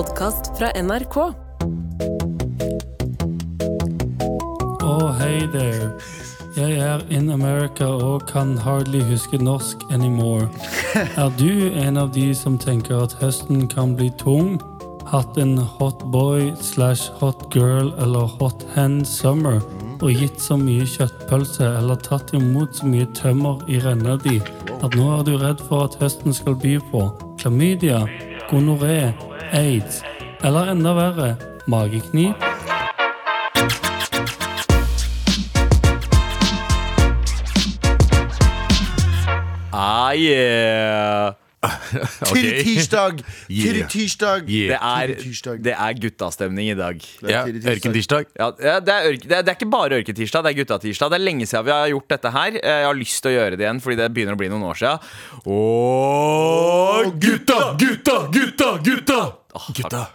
podkast fra NRK. Oh, hey there. Jeg er in America og kan hardly huske norsk anymore. Er du en av de som tenker at høsten kan bli tung? Hatt en hot boy slash hot girl eller hot hen summer og gitt så mye kjøttpølse eller tatt imot så mye tømmer i renna di at nå er du redd for at høsten skal by på klamydia, gonoré, aids eller enda verre mageknip? Ah, yeah. Tidlig tirsdag! Yeah. tirsdag! Yeah. Det er, det er guttastemning i dag. Ja, tirsdag. Ørkentirsdag. Ja, ja, det, er ørke, det, er, det er ikke bare ørketirsdag, det er guttatirsdag. Det er lenge siden vi har gjort dette her. Eh, Jeg har lyst til å gjøre det igjen, fordi det begynner å bli noen år siden. Og Gutta, gutta, gutta, gutta! Gutta.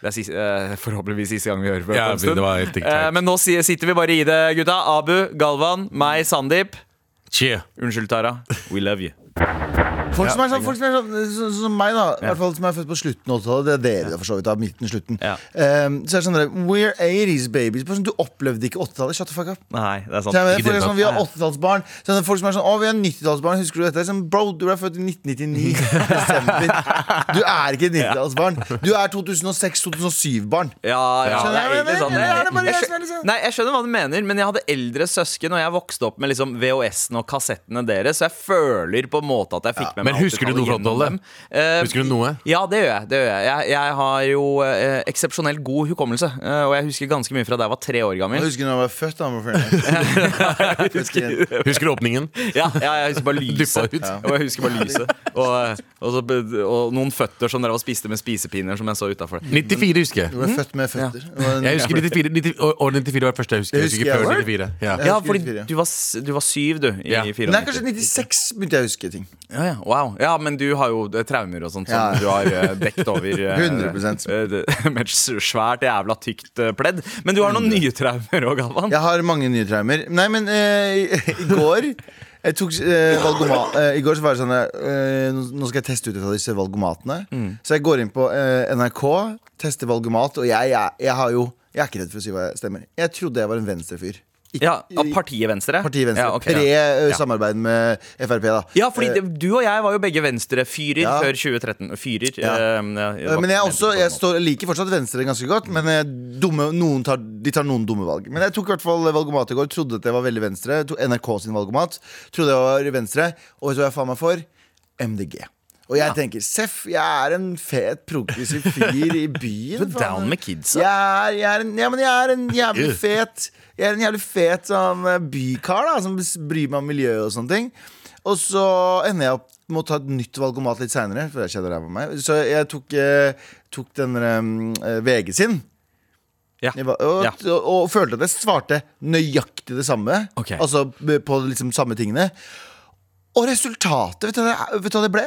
Det er siste, eh, forhåpentligvis siste gang vi hører på Ja, det var helt riktig. Eh, Men nå si- sitter vi bare i det, gutta. Abu, Galvan, meg, Sandeep. Cheer. Unnskyld, Tara. We love you. Folk som er sånn, folk som, er sånn så, så, som meg, da. I hvert fall som er født på slutten av 80-tallet. Det er dere, da, for så vidt. av midten, slutten. Ja. um, så er det sånn der, We're 80s babies. Bare sånn, Du opplevde ikke 80-tallet. Shut the fuck up. Nei, det er sant. Så jeg mener, Ikke folk er sånn, vi har 80-tallsbarn. Så er det folk som er sånn Å, vi er 90-tallsbarn. Husker du dette? Sånn, Bro, du ble født i 1999. Desember. Du er ikke 90-tallsbarn. Du er 2006-2007-barn. Ja, ja, Skjønner det jeg er hva jeg sant. mener? Jeg, Er bare jeg, jeg som er liksom- nei, jeg skjønner hva du mener, men jeg hadde eldre søsken, og jeg vokste opp med liksom VHS-en og kassettene deres, så jeg føler på en måte at jeg fikk med meg Men husker du noe fra gjennom 80-tallet? dem. Eh, Husker du noe? Ja, det gjør jeg. Det gjør jeg. jeg. Jeg har jo uh, eksepsjonelt god hukommelse, uh, og jeg husker ganske mye fra da jeg var tre år gammel. Jeg husker da jeg var født. Da, my friend. Husker- Husker du åpningen? Ja, ja, jeg husker bare lyset. Og jeg husker bare lyset. Og, og, så, og noen føtter som dere var spiste med spisepinner, som jeg så utafor. 94 husker jeg. Du var født med føtter. Jeg husker 94, 90, år- år 94 var det første jeg husker. Jeg husker husker jeg. før 94. Ja. Ja, fordi du var, du var syv, du, i Ja. 94. Nei, kanskje 96 begynte jeg å huske ting. Ja, ja, wow. ja, men du har jo eh, traumer og sånt som du har eh, dekt over. eh, 100%. eh, med et svært jævla tykt eh, pledd. Men du har noen nye traumer òg, Galvan. Jeg har mange nye traumer. Nei, men uh, i, går jeg tok eh, valgomat eh, I går så var det sånn eh, nå- skal jeg teste ut et av disse valgomatene. Så jeg går inn på eh, NRK, tester valgomat, og jeg, jeg, jeg har jo Jeg er ikke redd for å si hva jeg stemmer. Jeg trodde jeg var en venstrefyr. Ja, Av partiet Venstre? Partiet Venstre. Ja, okay, Pre eh, Ja. samarbeid med Frp, da. Ja, fordi det, du og jeg var jo begge venstrefyrer Ja. før 2013. Fyrer. Ja. eh, ja, Men jeg, også, jeg står, liker fortsatt Venstre ganske godt. Men eh, dumme, noen tar, de tar noen dumme valg. Men jeg tok i hvert fall valgomat i går. Trodde at det var veldig venstre. Tok NRK sin valgomat. Trodde jeg var venstre. Og vet du hva jeg faen meg for? MDG. Og jeg tenker Seff, jeg er en fet, progressiv fyr i byen. Du er down med kidsa. Jeg er, jeg er en, ja, men jeg er en jævlig fet Jeg er en jævlig fet sånn eh, bykar da som bryr meg om miljøet og sånne ting. Og så ender jeg opp med å ta et nytt valgomat litt seinere. Så jeg tok, eh, tok den eh, VG sin. Ja. Var, og, Ja. og, og følte at jeg svarte nøyaktig det samme. Okay. Altså på liksom samme tingene. Og resultatet, vet du hva det ble?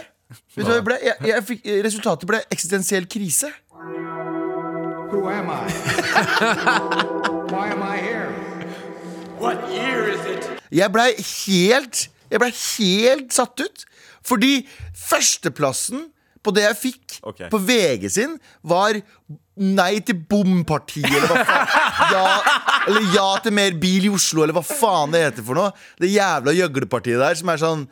Vet du hva det ble? Jeg, jeg fikk, resultatet ble eksistensiell krise. Who am I? Why am I here? Jeg blei helt Jeg blei helt satt ut. Fordi førsteplassen på det jeg fikk okay. på VG sin, var Nei til bompartiet, eller hva faen. Ja, eller ja til mer bil i Oslo, eller hva faen det heter for noe. Det jævla gjøglepartiet der som er sånn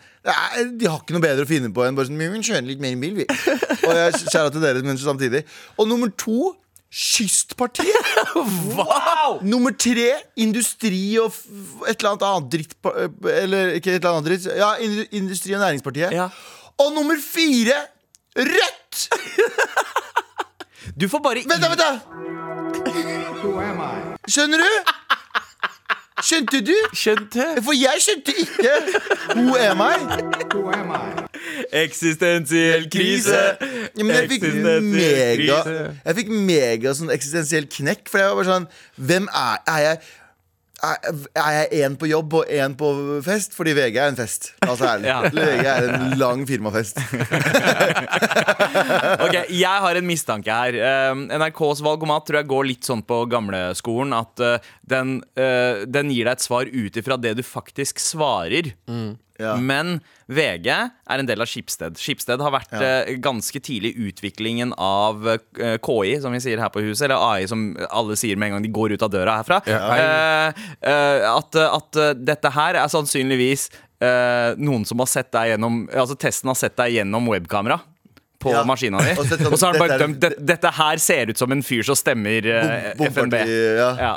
De har ikke noe bedre å finne på enn bare sånn Vi kjører litt mer bil, vi. Og jeg kjære til dere men samtidig. Og nummer to Kystpartiet. Wow! Nummer tre, industri og f- et eller annet annet dritt Eller ikke et eller annet dritt. Ja, Industri- og Næringspartiet. Ja. Og nummer fire, Rødt! Du får bare Vent, da, vent, da! Skjønner du? Skjønte du? Skjønte. For jeg skjønte ikke. Who am I? Who am I? Eksistensiell krise. Ja, men jeg fikk mega. Jeg fikk mega sånn eksistensiell knekk. For jeg var bare sånn Hvem er, er jeg? Er er jeg én på jobb og én på fest? Fordi VG er en fest. Altså ærlig. Ja. VG er en lang firmafest. Ok, Jeg har en mistanke her. Um, NRKs valgomat tror jeg går litt sånn på gamleskolen. At uh, den, uh, den gir deg et svar ut ifra det du faktisk svarer. Ja. Men VG er en del av Skipsted. Skipsted har vært eh, ganske tidlig i utviklingen av eh, KI, som vi sier her på huset, eller AI, som alle sier med en gang de går ut av døra herfra. Ja. eh, at, at eh, dette her er sannsynligvis eh, noen som har sett deg gjennom Altså testen har sett deg gjennom webkamera. På Ja. maskina di. Og Og sånn, så har han bare dømt det, dette her ser ut som en fyr som stemmer eh, Bom- FNB. bomparti, ja. Ja.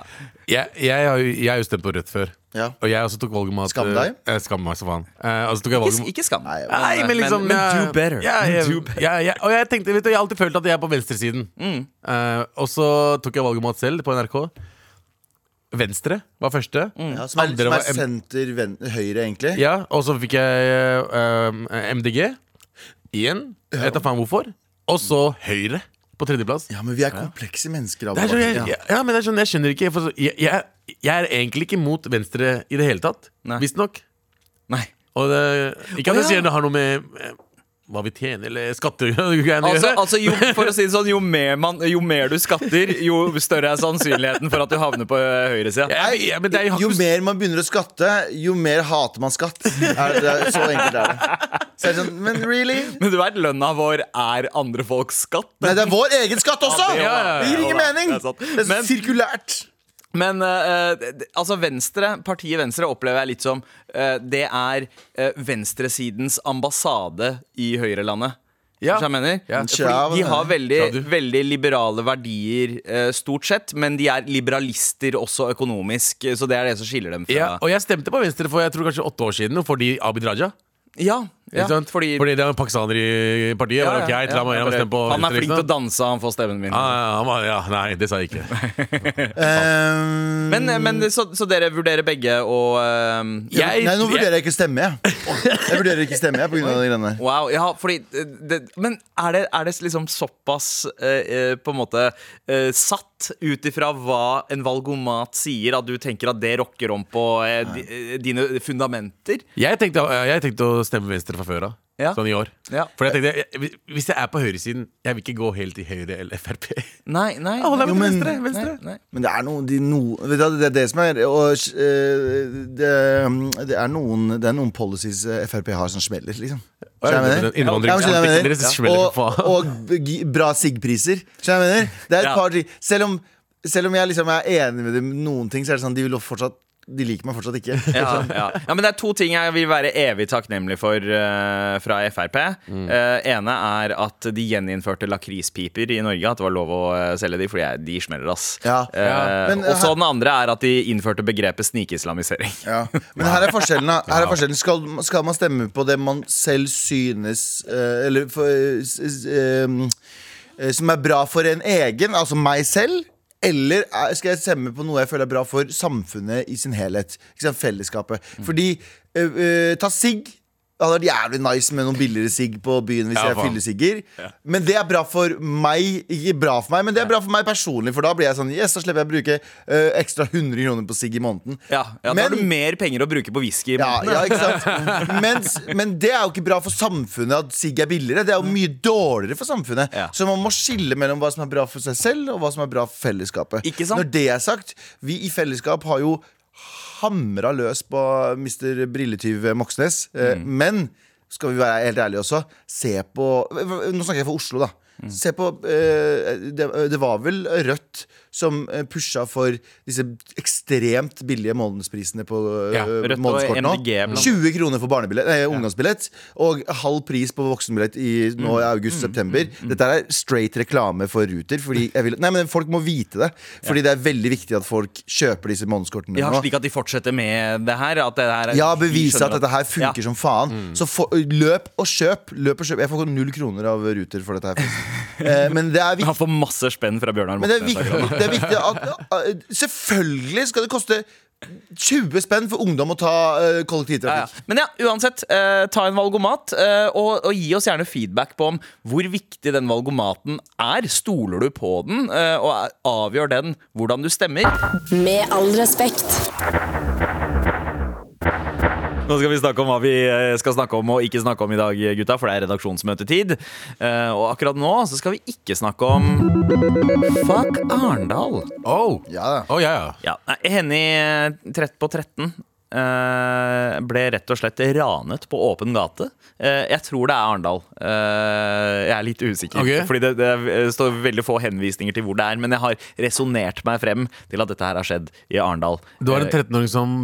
Jeg, jeg, har jo, jeg har jo stemt på Rødt før. Ja. Og jeg også tok valget om at Skam deg? eh, Jeg skammer meg så faen. Eh, og tok jeg Ikke, ikke skam. Nei, Nei, men liksom men men, do better. Ja, jeg, Do better. ja, ja, og jeg tenkte, vet du, jeg har alltid følt at jeg er på venstresiden. Mm. Eh, og så tok jeg valget om at selv på NRK. Venstre var første. Mm. Ja, som er, som er senter ven høyre, egentlig. Ja, og så fikk jeg uh, MDG igjen. Jeg vet da faen hvorfor. Og så Høyre på tredjeplass. Ja, men vi er komplekse mennesker. Det er sånn, jeg, ja. men det er sånn, jeg skjønner ikke for så- jeg, jeg, jeg er egentlig ikke mot venstre i det hele tatt. Nei. Visstnok. Nei. Og det, ikke at jeg ja. sier det har noe med eh, hva vi tjener, eller skattegreiene Altså, altså jo, for å si det sånn, jo mer, man, jo mer du skatter, jo større er sannsynligheten for at du havner på høyresida. Ja, jeg- men det jo- Jo mer man begynner å skatte, jo mer hater man skatt. Er, det er, så enkelt er det. Så er det sånn, men really? Men du vet, lønna vår er andre folks skatt. Nei, det er vår egen skatt også! Ja, det- gir ingen ja, mening! det er. Det er Men- sirkulært. Men uh, altså Venstre, partiet Venstre opplever jeg litt som uh, Det er uh, venstresidens ambassade i høyrelandet. Ja. Ja. De har veldig, veldig liberale verdier stort sett, men de er liberalister også økonomisk, så det er det som skiller dem fra Ja, og jeg stemte på Venstre for jeg tror kanskje åtte år siden, fordi Abid Raja. Ja, ja, Ikke sant? fordi, fordi det er en pakistaner i partiet. ja, var ja, meg Han er flink til å danse, han får stemmen min. Ah, ja, han var- ja, nei, det sa jeg ikke. Men, men så, så dere vurderer begge å uh, Jeg- Nei, nå vurderer jeg ikke å stemme, jeg. Jeg vurderer ikke å stemme, jeg, på grunn av de greiene der. Wow, ja, fordi eh, det, Men er det, er det liksom såpass uh, eh, på en måte uh, satt ut ifra hva en valgomat sier, at du tenker at det rokker om på eh, eh, dine fundamenter? Jeg tenkte, jeg tenkte å stemme Venstre fra før av. Ja. Sånn i år. Ja. For jeg tenkte, jeg, Hvis jeg er på høyresiden, jeg vil ikke gå helt til Høyre eller Frp. Nei, nei. Jeg holder Jo, meg til men- venstre. venstre. nei, nei. Men det er noen de no, du, Det er det som er og, øh, det, det, er noen, det er noen policies øh, Frp har som smeller, liksom. Og, og bra SIG-priser. Skjønner jeg mener? Det er et par ting Selv om, selv om jeg liksom er enig med dem noen ting, så er det sånn de vil fortsatt De liker meg fortsatt ikke. Ja, ja. ja, men Det er to ting jeg vil være evig takknemlig for uh, fra Frp. Mm. Uh, ene er at de gjeninnførte lakrispiper i Norge. At det var lov å uh, selge de, fordi jeg- de smeller, ass. Ja. Men, og så her- den andre er at de innførte begrepet snikislamisering. Ja. Men her er forskjellen. Her er forskjellen skal, skal man stemme på det man selv synes Eller for, Som er bra for en egen, altså meg selv? Eller er- skal jeg stemme på noe jeg føler er bra for samfunnet i sin helhet? Ikke sant, Fellesskapet. Fordi eh, eh, Ta sigg. Det hadde vært jævlig nice med noen billigere sigg på byen hvis Ja, jeg er fyllesigger. Men det er bra for meg. Ikke bra for meg, men det er bra for meg personlig. For da blir jeg sånn Yes, da slipper jeg å bruke uh, ekstra 100 kroner på sigg i måneden. Ja, ja Da har du mer penger å bruke på whisky. Ja, ja, ikke sant? Mens, men det er jo ikke bra for samfunnet at sigg er billigere. Det er jo mye dårligere for samfunnet. Ja. Så man må skille mellom hva som er bra for seg selv, og hva som er bra for fellesskapet. Ikke sant? Når det er sagt, vi i fellesskap har jo hamra løs på Mr. Brilletyv Moxnes. Eh, Mm. Men skal vi være helt ærlige også, se på Nå snakker jeg for Oslo, da. Mm. Se på eh, det, det var vel Rødt som eh, pusha for disse ekstremt billige månedsprisene på eh, Ja, månedskort nå. 20 kroner for barnebillett, nei, ungdomsbillett og halv pris på voksenbillett i, nå Mm. i august-september. Dette er straight reklame for Ruter. Fordi jeg vil, nei, men Folk må vite det. Fordi det er veldig viktig at folk kjøper disse månedskortene Ja, nå. slik at de fortsetter med det her. Det her er, Ja, bevise at dette her funker Ja. som faen. Så for, løp og kjøp. Løp og kjøp. Jeg får null kroner av Ruter for dette her. Eh, men det er viktig Han får masse spenn fra Bjørnar men det er viktig, det er viktig at at- Selvfølgelig skal det koste 20 spenn for ungdom å ta eh, Ja, ja. kollektivtrafikk. Men ja, uansett, uh, ta en valgomat, uh, og, og gi oss gjerne feedback på om hvor viktig den valgomaten er. Stoler du på den, eh, og avgjør den hvordan du stemmer? Med all respekt. Nå skal vi snakke om hva vi eh, skal snakke om og ikke snakke om i dag, gutta, for det er redaksjonsmøtetid. Eh, Og akkurat nå så skal vi ikke snakke om Fuck Arendal. Oh. Ja. Oh, ja, ja. Ja, Henny eh, på 13 eh, ble rett og slett ranet på åpen gate. Eh, jeg tror det er Arendal. Eh, jeg er litt usikker, okay. fordi det, det står veldig få henvisninger til hvor det er. Men jeg har resonnert meg frem til at dette her har skjedd i Arendal. Du har en Eh, 13-åring som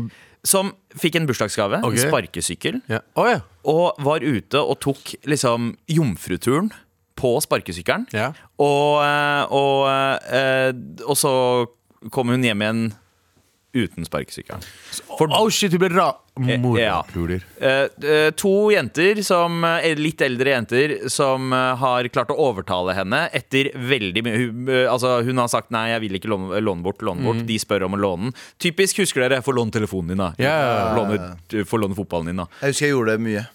som fikk en bursdagsgave, Ok. en sparkesykkel, ja. Å ja. og var ute og tok liksom jomfruturen på sparkesykkelen. ja. Og, eh, og, eh, og så kom hun hjem igjen uten sparkesykkelen. For Oh shit, hun ble ra... Morapuler. Ja. eh, to jenter, som, eh, litt eldre jenter, som eh, har klart å overtale henne etter veldig mye hun, eh, altså, hun har sagt 'nei, jeg vil ikke låne, låne bort', låne bort. De spør om å låne den. Typisk, husker dere? Få låne telefonen din, da. Yeah. Få låne, få låne fotballen din, da. Jeg husker jeg gjorde det mye.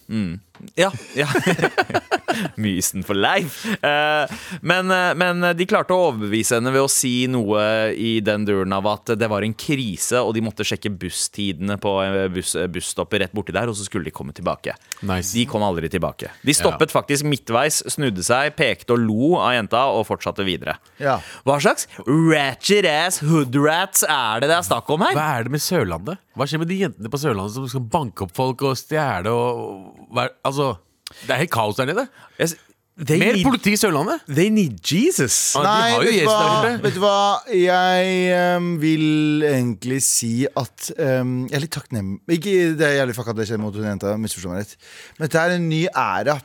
Ja. ja. Mysen for life. Eh, men, eh, men de klarte å overbevise henne ved å si noe i den duren av at det var en krise, og de måtte sjekke busstidene på eh, buss, busstoppet rett borti der, og så skulle de komme tilbake. Nice. De kom aldri tilbake. De stoppet faktisk midtveis, snudde seg, pekte og lo av jenta og fortsatte videre. Ja. Hva slags ratchet ass hoodrats er det det er snakk om her? Hva er det med Sørlandet? Hva skjer med de jentene på Sørlandet som skal banke opp folk og stjele og Altså, det er helt kaos der nede. Jeg They Mer need, politi i Sørlandet. they need Jesus. Ah, Nei, vet Jesus hva, vet du hva? Jeg um, vil egentlig si at um, Jeg er litt takknemlig Ikke det er jævlig fuck at det skjer mot hun jenta, misforstå meg rett. Men dette er en ny æra.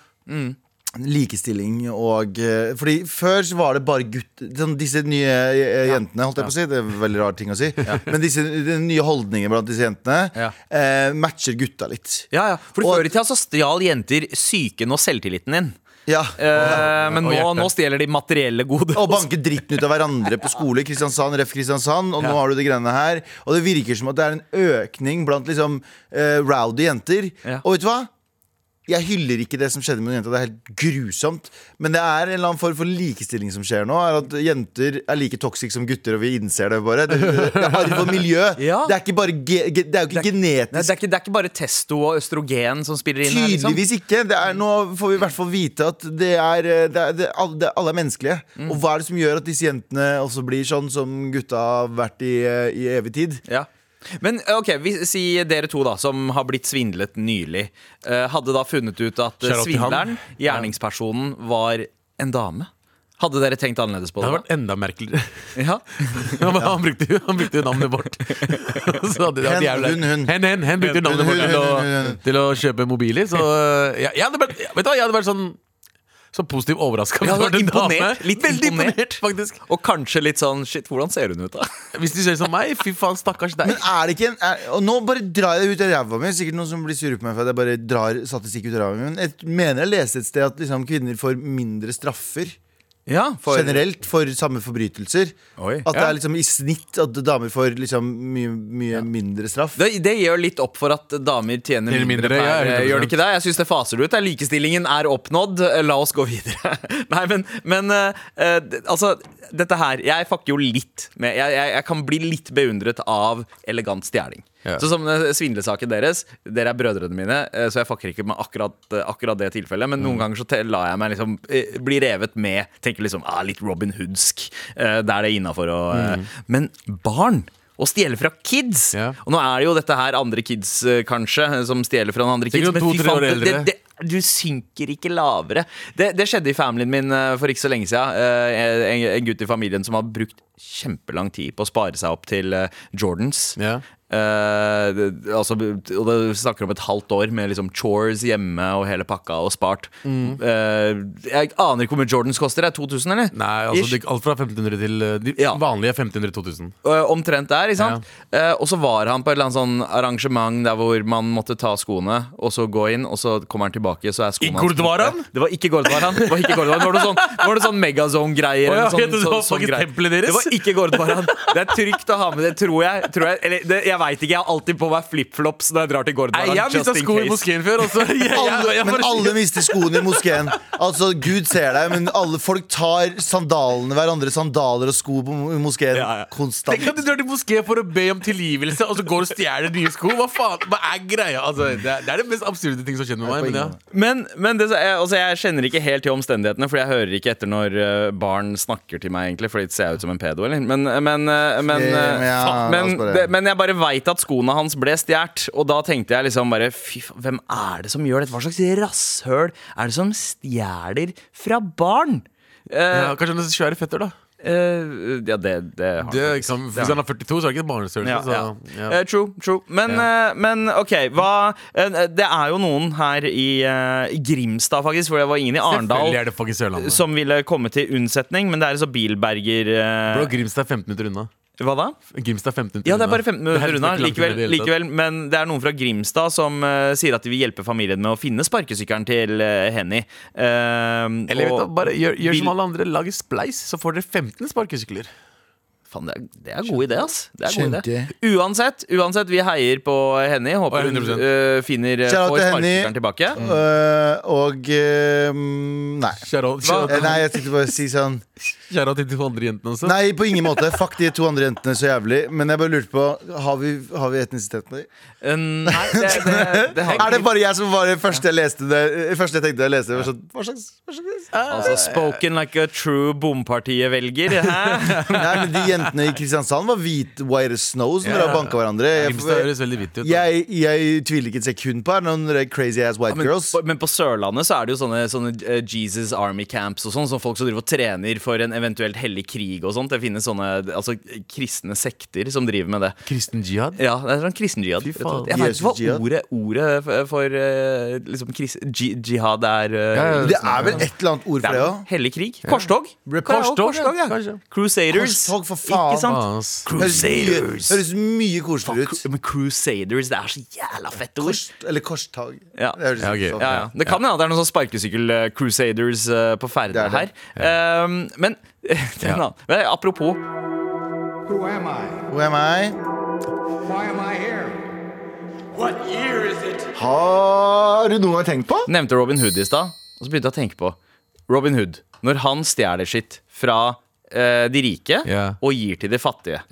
Likestilling og eh, Fordi før så var det bare gutter sånn, Disse nye eh, jentene, holdt jeg på å si. Det er en veldig rar ting å si. Men disse nye holdningene blant disse jentene Ja. eh, matcher gutta litt. Ja, ja. For Før i tida så stjal jenter psyken og selvtilliten din. Ja. Eh, men nå, nå stjeler de materielle gode. Og banker dritten ut av hverandre på skole. Kristiansand, ref Kristiansand Og nå har du det greiene her Og det virker som at det er en økning blant liksom uh, rowdy jenter. Ja. Og vet du hva? Jeg hyller ikke det som skjedde med jenta. Det er helt grusomt. Men det er en eller annen form for likestilling som skjer nå. Er at Jenter er like toxic som gutter, og vi innser det bare. Det, det, det er arv og miljø. Ja. Det er ikke bare ge, ge, Det er jo ikke Nei, genetisk. det, er ikke, det er ikke bare testo og østrogen som spiller inn her. Liksom. Tydeligvis ikke. Det er, nå får vi i hvert fall vite at det er, eh, det det, alle, det, alle er menneskelige. Mm. Og hva er det som gjør at disse jentene også blir sånn som gutta har vært i, eh, i evig tid? Ja. Men ok, vi, si dere to da som har blitt svindlet nylig, eh, hadde da funnet ut at eh, svindleren, gjerningspersonen, var en dame. Hadde dere tenkt annerledes på Det det? hadde vært enda merkeligere. Ja. han, han, brukte, han brukte jo navnet vårt. Så hadde det Hen, hun, hun. Hen, hen, hen brukte jo navnet Hun, vårt til til å kjøpe mobiler. Så jeg, jeg hadde vært, vet du hva, jeg hadde vært sånn Så positivt overraska. Ja, imponert. Litt Veldig imponert. imponert, faktisk. Og kanskje litt sånn Shit, hvordan ser hun ut, da? Hvis de ser som meg, fy faen, stakkars deg. Men er det ikke en er, Og nå bare drar jeg ut av ræva mi. Sikkert noen som blir sure på meg for at jeg bare drar statistikk ut av ræva mi. Men jeg mener jeg leste et sted at liksom, kvinner får mindre straffer Ja, for generelt for samme forbrytelser. Oi. At det Ja. er liksom i snitt at damer får liksom mye, mye mindre straff. Det, det gjør litt opp for at damer tjener mindre, mindre, ja, per, Gjør det ikke det? Jeg syns det faser ut. Likestillingen er oppnådd. La oss gå videre. Nei, men, men eh, altså Dette her Jeg fucker jo litt med jeg, jeg, jeg kan bli litt beundret av elegant stjeling. Ja. Så som eh, svindlesaken deres. Dere er brødrene mine, eh, så jeg fucker ikke med akkurat, eh, akkurat det tilfellet. Men Mm. noen ganger så lar jeg meg liksom bli revet med. Tenker liksom ah, litt Robin Hoodsk. Der det er innafor å eh, Men barn! Å stjele fra kids! Mm. Ja. Og nå er det jo dette her andre kids, kanskje, som stjeler fra noen andre kids. Men fy faen, det, det, du synker ikke lavere. Det, det skjedde i familien min for ikke så lenge siden. En, en gutt i familien som har brukt kjempelang tid på å spare seg opp til Jordans. Ja. Eh, det, altså, og det snakker om et halvt år med liksom chores hjemme og hele pakka og spart. Mm. Uh, jeg aner ikke hvor mye Jordans koster. Er det 2000, eller? Nei, altså de, alt fra 1500 til eh, De Ja. vanlige 1500-2000. Uh, omtrent der, ikke sant? Eh, og så var han på et eller annet sånn arrangement der hvor man måtte ta skoene, og så gå inn, og så kommer han tilbake, så er skoene I Gurdwaran? Det var ikke Gordvaran. Det var ikke Gordvaran. Det var noe sånn, det var noe sånn megazone-greier. Oh, ja, sånn, det sånn- sånn. Det var ikke Gordvaran. Det er trygt å ha med det, tror jeg. Tror jeg eller, det, jeg veit ikke. Jeg har alltid på meg flipflops når jeg drar til Gordon. Jeg har mista sko i moskeen før. Også. Jeg, jeg, Alle, jeg, men alle mister skoene i moskeen. Altså, Gud ser deg, men alle folk tar sandalene hverandre sandaler og sko på moskeen Ja, ja. konstant. Tenk at du drar til moskeen for å be om tilgivelse, og så går du og stjeler nye sko. Hva faen? Hva er greia? Altså, det, er, det er det mest absurde ting som skjer med meg. Men ja. Men, men det, jeg, altså jeg kjenner ikke helt til omstendighetene, Fordi jeg hører ikke etter når eh, barn snakker til meg, egentlig. Fordi det ser jeg ut som en pedo, eller? Men, men, eh, men, Eh, men, det, men jeg bare veit at skoene hans ble stjålet, og da tenkte jeg liksom bare Fy faen, hvem er det som gjør dette? Hva slags rasshøl er det som stjeler fra barn? Ja, kanskje han er svære fetter, da. Uh, ja, det, det har Det, liksom, hvis han er 42, så er det ikke et barnestørrelse. Ja, ja. ja. uh, true, true. Men, uh, men OK, hva Det er jo noen her i Grimstad, faktisk, for det var ingen i Arendal som ville komme til unnsetning, men det er så bilberger Bro, Grimstad er 15 minutter unna. Hva da? Grimstad er 15 minutter Ja, det er bare 15 minutter er unna. Likevel, likevel, men det er noen fra Grimstad som uh, sier at de vil hjelpe familien med å finne sparkesykkelen til uh, Henny. Uh, Eller vet du, bare gjør, gjør vil- som alle andre, lag spleis, så får dere 15 sparkesykler. Faen, det er, det er en god idé, ass. Det er god idé. Uansett, uansett, vi heier på Henny. Håper hun 100%. eh, finner uh, får sparkesykkelen tilbake. Øh, og uh, Nei. Kjære, kjære. Eh, Nei, jeg tenkte bare å si sånn shout-out til de to andre jentene også. Nei, på ingen måte. Fuck de to andre jentene så jævlig. Men jeg bare lurte på Har vi, har vi etnisiteten din? dem? Eh, nei, det, det, det har Er det bare jeg som var det første jeg leste det første jeg tenkte jeg leste det? Var sånn, hva slags, hva slags? Altså, spoken like a true bompartiet-velger. Hæ? Nei, men De jentene i Kristiansand var hvite white as snow som Ja. dere har banka hverandre. Jeg, Jeg, jeg, jeg tviler ikke et sekund på her, noen crazy ass white Men, girls. på- men på Sørlandet så er det jo sånne, sånne eh, Jesus Army Camps og sånn, som folk som driver og trener for en eventuelt hellig krig og sånt. Det finnes sånne altså, kristne sekter som driver med det. Kristen jihad? Ja, det er sånn kristenjihad. Fy faen. Jeg vet ikke hva ordet, ordet for, for eh, liksom, kris, jihad er. eh, Ja, ja, Det er vel et eller annet ord for det òg? Hellig krig? Korstog? Korstog, Korstog, ja. Crusaders. Korstog, for faen. Ikke sant? Crusaders. høres mye koseligere ut. Men Crusaders, det er så jævla fett ord. Kors, eller korstog. Ja. Det Ja, ok. sånn. Ja, ja. Det kan hende det er noen sånn sparkesykkel-crusaders på ferde er her. Um, men til en annen. Men apropos Who am I? Who am I? Why am I here? What year is it? Har du noe å tenkt på? Nevnte Robin Hood i stad, og så begynte jeg å tenke på Robin Hood. Når han stjeler sitt fra eh, de rike Ja. og gir til de fattige,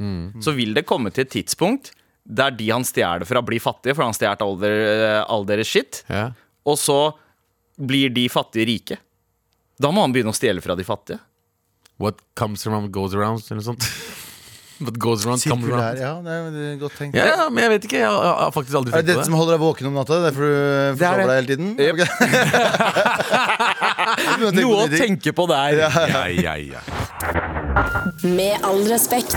så vil det komme til et tidspunkt der de han stjeler fra, blir fattige, for han stjålet all, der- all deres shit, Ja. og så blir de fattige rike. Da må han begynne å stjele fra de fattige. What comes around goes around, eller noe sånt. What goes around comes Sirkulær, around. ja. Det er, det er godt tenkt. Ja, ja, men jeg vet ikke. Jeg har, jeg har faktisk aldri Er det tenkt dette det. som holder deg våken om natta? Derfor du Det er forsover deg hele tiden? Yep. Noe å tenke på der. Ja, ja, ja. Med all respekt.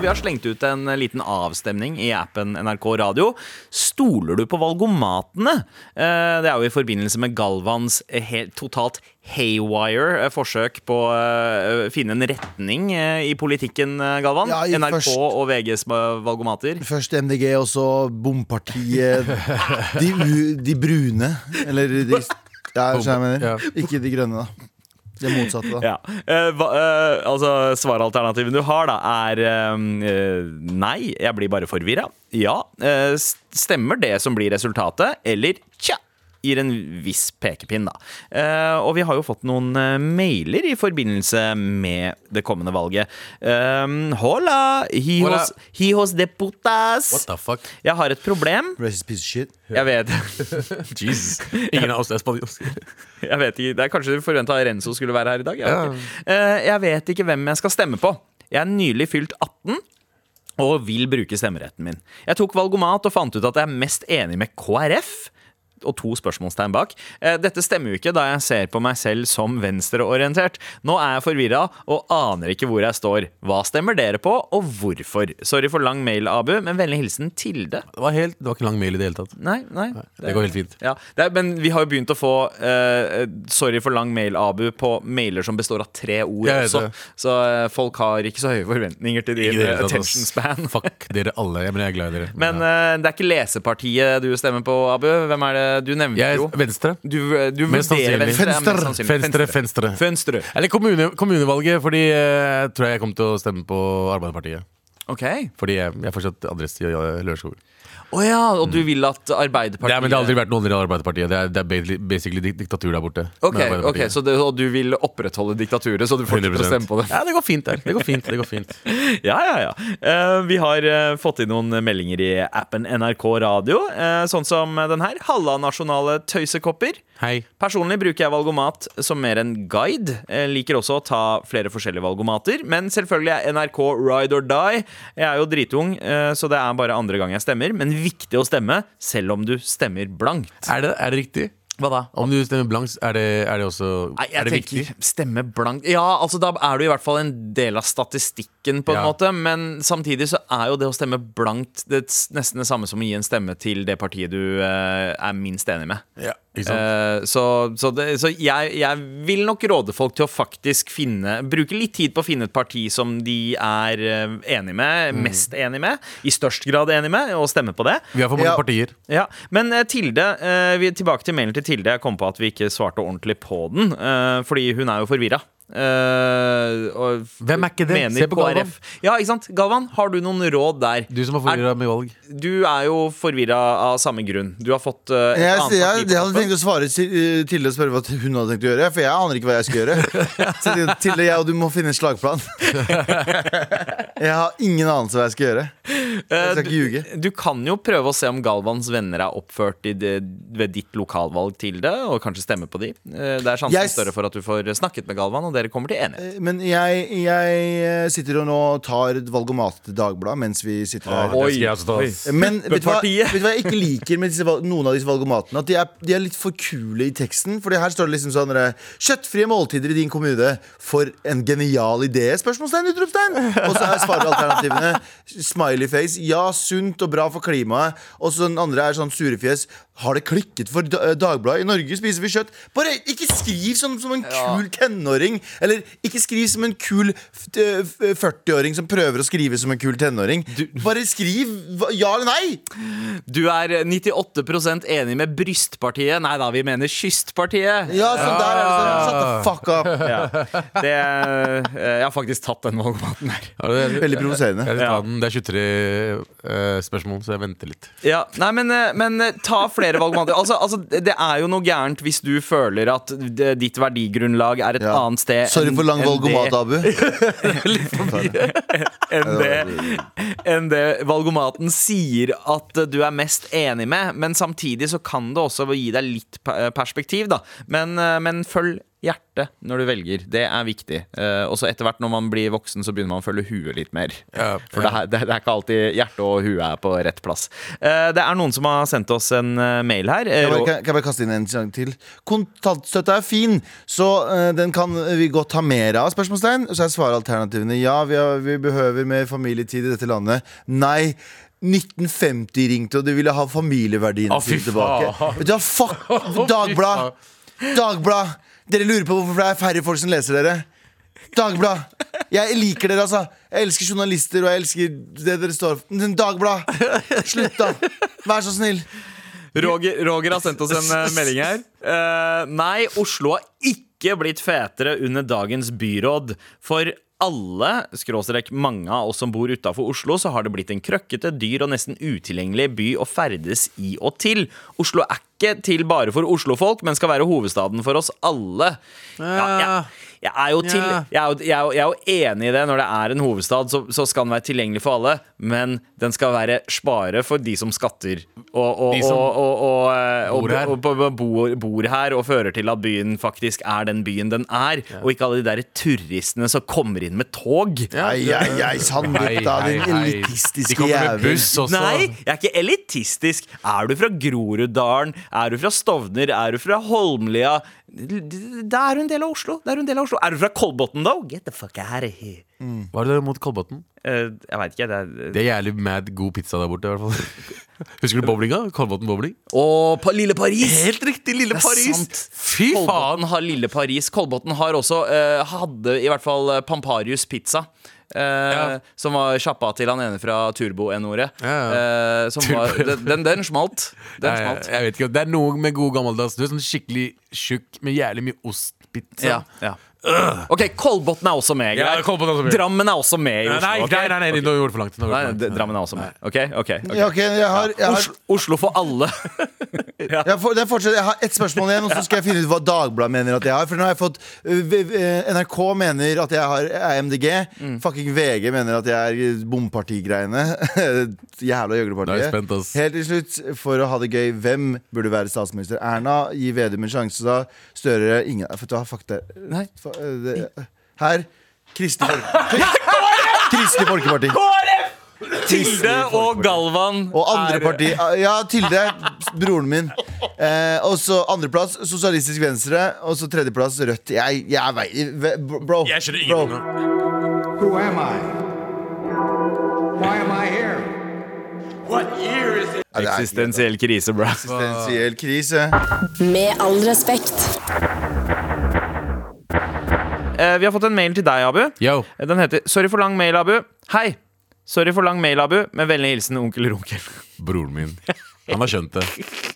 Vi har slengt ut en liten avstemning i appen NRK Radio. Stoler du på valgomatene? Eh, Det er jo i forbindelse med Galvans totalt haywire eh, forsøk på å eh, finne en retning i politikken, Galvan. Ja, i NRK først- og VGs valgomater. Først MDG, og så bompartiet. De, de brune. Eller de Ja, jeg mener. Ikke de grønne, da. Det motsatte, da. Ja. Uh, hva, uh, altså, Svaralternativet du har, da, er eh, nei, jeg blir bare forvirra. Ja. Stemmer det som blir resultatet, eller tja. Gir en viss pekepinn, da. Eh, og vi har jo fått noen eh, mailer i forbindelse med det kommende valget. Um, hola, Hola. hijos, hijos de putas. What the fuck? Jeg har et problem. Racist piece of shit. Jeg vet, Jesus. Ingen av oss er spanjolske. jeg vet ikke, Det er Kanskje du forventa Renzo skulle være her i dag? Jeg vet, Ja. ikke. Eh, jeg vet ikke hvem jeg skal stemme på. Jeg er nylig fylt 18 og vil bruke stemmeretten min. Jeg tok valgomat og fant ut at jeg er mest enig med KrF. Og to spørsmålstegn bak. Eh, Dette stemmer jo ikke da jeg ser på meg selv som venstreorientert. Nå er jeg forvirra og aner ikke hvor jeg står. Hva stemmer dere på, og hvorfor? Sorry for lang mail, Abu, men vennlig hilsen Tilde. Det var, helt, det var ikke lang mail i det hele tatt. Nei, nei. Det går helt fint. Ja, det er, Men vi har jo begynt å få uh, sorry for lang mail, Abu, på mailer som består av tre ord også. Så uh, folk har ikke så høye forventninger til din det tatt, attention span. Fuck dere alle. Jeg, men jeg er glad i dere. Men ja. eh, det er ikke lesepartiet du stemmer på, Abu. Hvem er det du nevnte jeg jo? venstre. Du, eh, du Mest vurderer sannsynlig. venstre. Venstre. sannsynlig. Venstre, venstre. Venstre. Eller kommune, kommunevalget, fordi eh, jeg tror jeg kommer til å stemme på Arbeiderpartiet. Ok. Fordi jeg, jeg fortsatt adresse i eh, Lørenskog. Å ja, og du vil at Arbeiderpartiet Det, er- men det har aldri vært noen i Arbeiderpartiet. Det er, det er basically, basically diktatur der borte. Ok, ok, så det, Og du vil opprettholde diktaturet, så du fortsetter å 100%. stemme på det? Ja, det går fint der. Det går fint. Det går fint. Ja, ja, ja. Uh, vi har uh, fått inn noen meldinger i appen NRK Radio, uh, sånn som den her. Halla, nasjonale tøysekopper. Hei. Personlig bruker jeg valgomat som mer en guide. Jeg liker også å ta flere forskjellige valgomater, men selvfølgelig er NRK ride or die. Jeg er jo dritung, så det er bare andre gang jeg stemmer. Men viktig å stemme, selv om du stemmer blankt. Er det, er det riktig? Hva da? Om du stemmer blankt, er det, er det også Nei, jeg Er det tenker viktig? stemme blankt Ja, altså da er du i hvert fall en del av statistikken, på en Ja. måte. Men samtidig så er jo det å stemme blankt det s- nesten det samme som å gi en stemme til det partiet du eh, er minst enig med. Ja, ikke sant? Eh, så så, det, så jeg, jeg vil nok råde folk til å faktisk finne Bruke litt tid på å finne et parti som de er eh, enig med, Mm. mest enig med, i størst grad enig med, og stemme på det. Vi har for mange Ja. partier. Ja, Men uh, Tilde, uh, vi, tilbake til mailen til Tilde. Jeg kom på at vi ikke svarte ordentlig på den, eh, fordi hun er jo forvirra. Eh, og Hvem er ikke det? Se på Galvan. KrF. Ja, ikke sant? Galvan, har du noen råd der? Du som har forvirra med valg. Du er jo forvirra av samme grunn. Du har fått uh, Jeg, annet jeg, jeg, hadde tenkt å svare til, eh, Tilde og spørre hva hun hadde tenkt å gjøre, for jeg aner ikke hva jeg skal gjøre. Så Tilde, jeg og du må finne en slagplan. Jeg har ingen anelse hva jeg skal gjøre. Jeg skal ikke ljuge. Du kan jo prøve å se om Galvans venner er oppført i det, ved ditt lokalvalg til det, og kanskje stemme på de. Det er sjansen Jeg større for at du får snakket med Galvan, og dere kommer til enighet. Men jeg, jeg eh, sitter og nå tar valgomat til Dagbladet mens vi sitter her. skal jeg også ta. Men vet du, hva, vet du hva jeg ikke liker med disse, noen av disse valgomatene? At de er, de er litt for kule i teksten. For her står det liksom sånn eh, Kjøttfrie måltider i din kommune. For en genial idé! Spørsmålstegn, utropstegn! Og så er svaralternativene smiley face. Ja, sunt og bra for klimaet. Og så den andre er sånn surefjes. Har det klikket for Da- Dagbladet? I Norge spiser vi kjøtt. Bare ikke skriv som, som en kul tenåring. Eller ikke skriv som en kul f- eh, f- 40-åring som prøver å skrive som en kul tenåring. Bare skriv ja eller nei! Du er 98% enig med Brystpartiet. Nei da, vi mener Kystpartiet. Ja, så der er det sånn Shut the fuck up. Ja. Det, eh, jeg har faktisk tatt den valgmaten her. Ja, det er- Veldig provoserende. Jeg Ja. Det er 23 uh, spørsmål, så jeg venter litt. Ja, nei, men, eh, men eh, ta flere valgmater. Altså, altså, det er jo noe gærent hvis du føler at det- ditt verdigrunnlag er et Ja. annet sted Sorry for lang valgomat, Abu. enn det, enn det valgomaten sier at du er mest enig med. Men samtidig så kan det også gi deg litt perspektiv, da. Men, eh, men følg hjertet når du velger. Det er viktig. Uh, Og så etter hvert når man blir voksen, så begynner man å følge huet litt mer. Ja, For det, er- det, det er ikke alltid hjertet og huet er på rett plass. Uh, Det er noen som har sendt oss en eh, mail her. Kan jeg, bare, kan jeg bare kaste inn en gang til? Kontantstøtte er fin, så uh, den kan vi godt ha mer av. spørsmålstegn Så er svaralternativene ja, vi, har, vi behøver mer familietid i dette landet. Nei. 1950 ringte, og de ville ha familieverdien Å, sin tilbake. Vet du hva, fuck Dagblad! Dagblad! Dere lurer på hvorfor det er færre folk som leser dere. Dagblad! Jeg liker dere, altså. Jeg elsker journalister, og jeg elsker det dere står for. Dagblad! Slutt, da! Vær så snill. Roger, Roger har sendt oss en eh, melding her. Uh, nei, Oslo har ikke blitt fetere under dagens byråd. For alle, skråstrek mange av oss som bor utafor Oslo, så har det blitt en krøkkete, dyr og nesten utilgjengelig by å ferdes i og til. Oslo er ikke til bare for Oslofolk, men skal være hovedstaden for oss alle. Ja, jeg, jeg, er jo til, jeg, er jo, jeg, er jo, jeg er jo enig i det. Når det er en hovedstad, så, så skal den være tilgjengelig for alle. Men den skal være spare for de som skatter og, og, som og, og, og, eh, og, bor og, og, og bor, bor her og fører til at byen faktisk er den byen den er. Og ikke alle de der turistene som kommer inn med tog. Nei, jeg Sandvika, Hei, din elitistiske De kommer med jævel. buss også. Nei, jeg er ikke elitistisk. Er du fra Groruddalen? Er du fra Stovner? Er du fra Holmlia? Da er du en del av Oslo. Da Er du en del av Oslo Er du fra Kolbotn, though? Get the fuck out of here. Hva er det mot Kolbotn? Uh, jeg veit ikke. Det er Det er jævlig mad god pizza der borte, i hvert fall. Husker du bowlinga? Kolbotn bowling? Og pa Lille Paris! Helt riktig, Lille Paris! sant. Fy faen! Kolbotn har Lille Paris. Kolbotn har også uh, hadde i hvert fall eh, Pamparius pizza. Eh, Som var kjappa til han ene fra Turbo-N-ordet. Ja, Eh, som den, den, den smalt. Den Jeg, smalt. jeg vet ikke, Det er noe med god gammeldags Du er sånn skikkelig tjukk med jævlig mye ostpizza. Ja, ja. OK, Kolbotn er også med. Ja. Kolbotn er også med. Drammen er også med i Nei, Oslo. nei, ok? nei, nei, nei, nå gjorde du for langt. Nå gjorde Nei, du for. Drammen er også med. OK? ok, ok. Ja, ok, jeg har, jeg har, Oslo, Oslo for alle. jeg, får, det jeg har ett spørsmål igjen, og så skal jeg finne ut hva Dagbladet mener at jeg har. For nå har jeg fått v- v- NRK mener at jeg har, er MDG. Mm. Fucking VG mener at jeg er bompartigreiene. Jævla Da er jeg ass. Helt til slutt, for å ha det gøy, hvem burde være statsminister? Erna, gi Vedum en sjanse, da. Støre, ingen For du har fakta. Nei. for, eh, det- Her. Kristelig Folkeparti. Kristelig Folkeparti. Tilde og Galvan Og andre er- parti Ja, Tilde, broren min. Eh, og så andreplass Sosialistisk Venstre. Og så tredjeplass Rødt. Jeg, jeg veit Bro. Jeg skjønner bro. ingenting. Who am I? Why am Eksistensiell krise, bro. Eksistensiell krise. Med all respekt. Eh, vi har fått en mail til deg, Abu. Yo. Den heter 'Sorry for lang mail, Abu'. Hei! Sorry for lang mail, Abu. Med vennlig hilsen onkel Runkel. Broren min. Han har skjønt det.